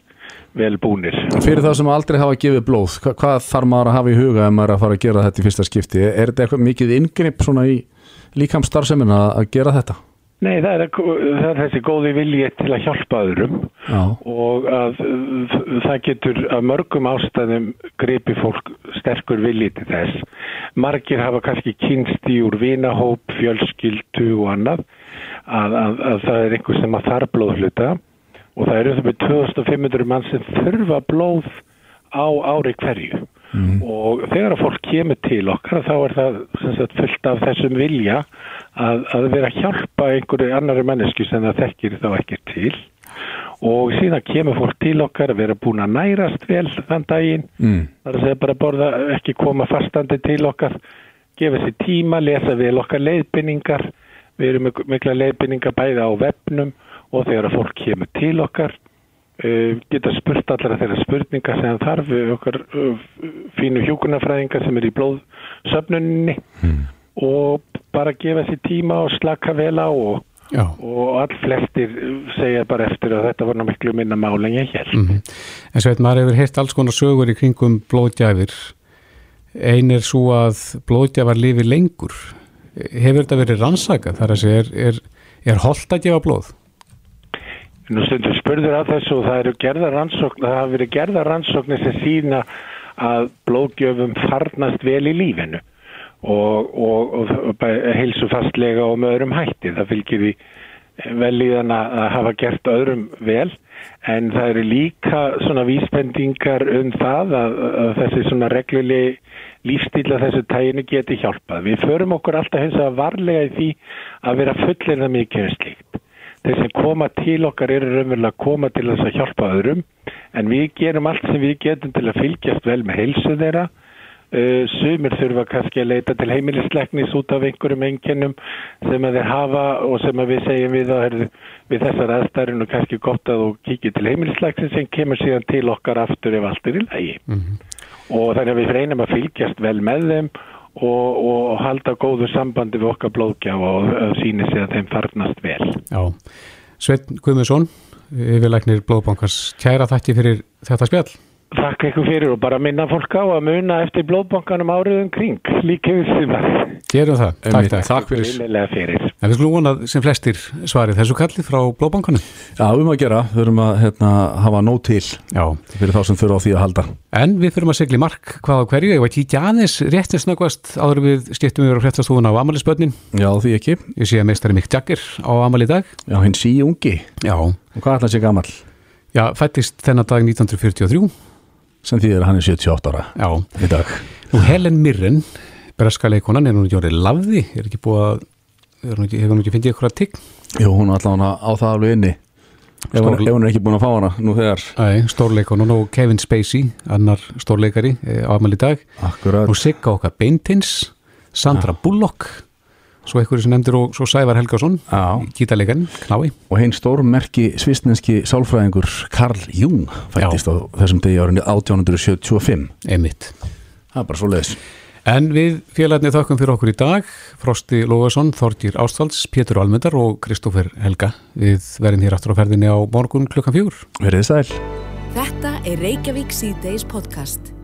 vel búnir. fyrir það sem aldrei hafa gefið blóð, hva, hvað þarf maður að hafa í huga ef maður er að fara að gera þetta í fyrsta skipti? Er þetta eitthvað mikið inngrip svona í líkamstarfsemin að, að gera þetta? Nei, það er, það er þessi góði vilji til að hjálpa öðrum Já. og að það getur að mörgum ástæðum gripi fólk sterkur vilji til þess. Margir hafa kannski kynst í úr vinahóp, fjölskyldu og annað að, að, að það er einhver sem að þarf blóðhluta og það eru það með 2500 mann sem þurfa blóð á ári hverju og þegar að fólk kemur til okkar þá er það sem sagt, fullt af þessum vilja að, að vera að hjálpa einhverju annari mannesku sem það þekkir þá ekki til. Og síðan kemur fólk til okkar að vera búin að nærast vel þann daginn. Mm. að segja bara borða ekki koma fastandi til okkar gefa sér tíma, lesa vel okkar leiðbynningar við erum mikla leiðbynningar bæði á vefnum og þegar að fólk kemur til okkar geta spurt allara þeirra spurningar sem þarf við okkar uh, fínu hjúkunarfræðingar sem er í blóðsöfnuninni og bara gefa sér tíma og slaka vel á og, og all flestir segja bara eftir að þetta var miklu minna mál en ég hér En svo veit, maður hefur heyrt alls konar sögur í kringum blóðgjafir. Ein er svo að blóðgjafar lifi lengur. hefur þetta verið rannsaka þar að segja, er, er, er holdt að gefa blóð? Nú stundur spurður á þessu og það eru gerða rannsókn, það hafa verið gerða rannsóknir sem sína að blóðgjöfum farnast vel í lífinu og, og, og heilsu fastlega og með öðrum hætti. Það fylgir því vel í þann að hafa gert öðrum vel en það eru líka svona vísbendingar um það að, að þessi svona reglulegi lífstíla þessu tæginu geti hjálpað. Við förum okkur alltaf hins að varlega í því að vera fullir það mikið um slíkt. Þeir sem koma til okkar eru raunverulega að koma til þess að hjálpa öðrum en við gerum allt sem við getum til að fylgjast vel með heilsu þeirra Uh, sumir þurfa kannski að leita til heimilisleiknis út af einhverjum enginnum sem að þeir hafa og sem að við segjum við að við þessar aðstæðurinn og kannski gott að þú kikið til heimilisleiknis sem kemur síðan til okkar aftur ef allt er í lagi mm -hmm. og þannig að við reynum að fylgjast vel með þeim og, og halda góðu sambandi við okkar blóðgjá og síni sig að þeim farnast vel. Já, Sveit Guðmundsson yfirleiknir blóðbankars kæra þætti fyrir þetta spjall. Takk eitthvað fyrir og bara minna fólk á að muna eftir blóðbankanum áriðum kring líka við sem að Gerum það, takk, takk. takk fyrir. Fyrir En við skulum vonað sem flestir svarið þessu kallið frá blóðbankanum. Já, við erum að gera, við erum að hérna, hafa nót til Já. fyrir þá sem þurfa á því að halda. En við fyrir að segla í mark hvað á hverju. Ég var ekki aðeins réttins nöggvast áður við skiptum yfir á hrettastúðuna á Amaliðsbönnin Já, því ekki. Ég sé að meistari Mick Jagger á Amalið dag. Já, hinn sí ungi. Já. Og hvað ætla að sé gammal? Já, fættist þennan dag 1943 sem því að hann er 78 ára Já. í dag. Nú Helen Mirren, hefur hún ekki fyndið ykkur að tigg Jú, hún er allavega á það alveg inni. Ef hún, er ekki búin að fá hana nú þegar. Æ, stórleikonun og Kevin Spacey annar stórleikari eh, á aðmæli dag. Akkurat. Og Sigga okkar Beintins Sandra ja. Bullock svo einhverju sem nefndir og svo Sævar Helgason gítarleikarinn, knái. Og hinn stórmerki svisnenski sálfræðingur Karl Jung fættist Já. á þessum degi árið 1875 Einmitt. það er bara svo leiðis En við félagarnir þökkum fyrir okkur í dag Frosti Lóðarsson, Þorgir Ástvalds Pétur Almundar og Kristófer Helga. Við verðum hér aftur á ferðinni á morgun klukkan fjögur. Verðið sæl. Þetta er Reykjavík C-Days podcast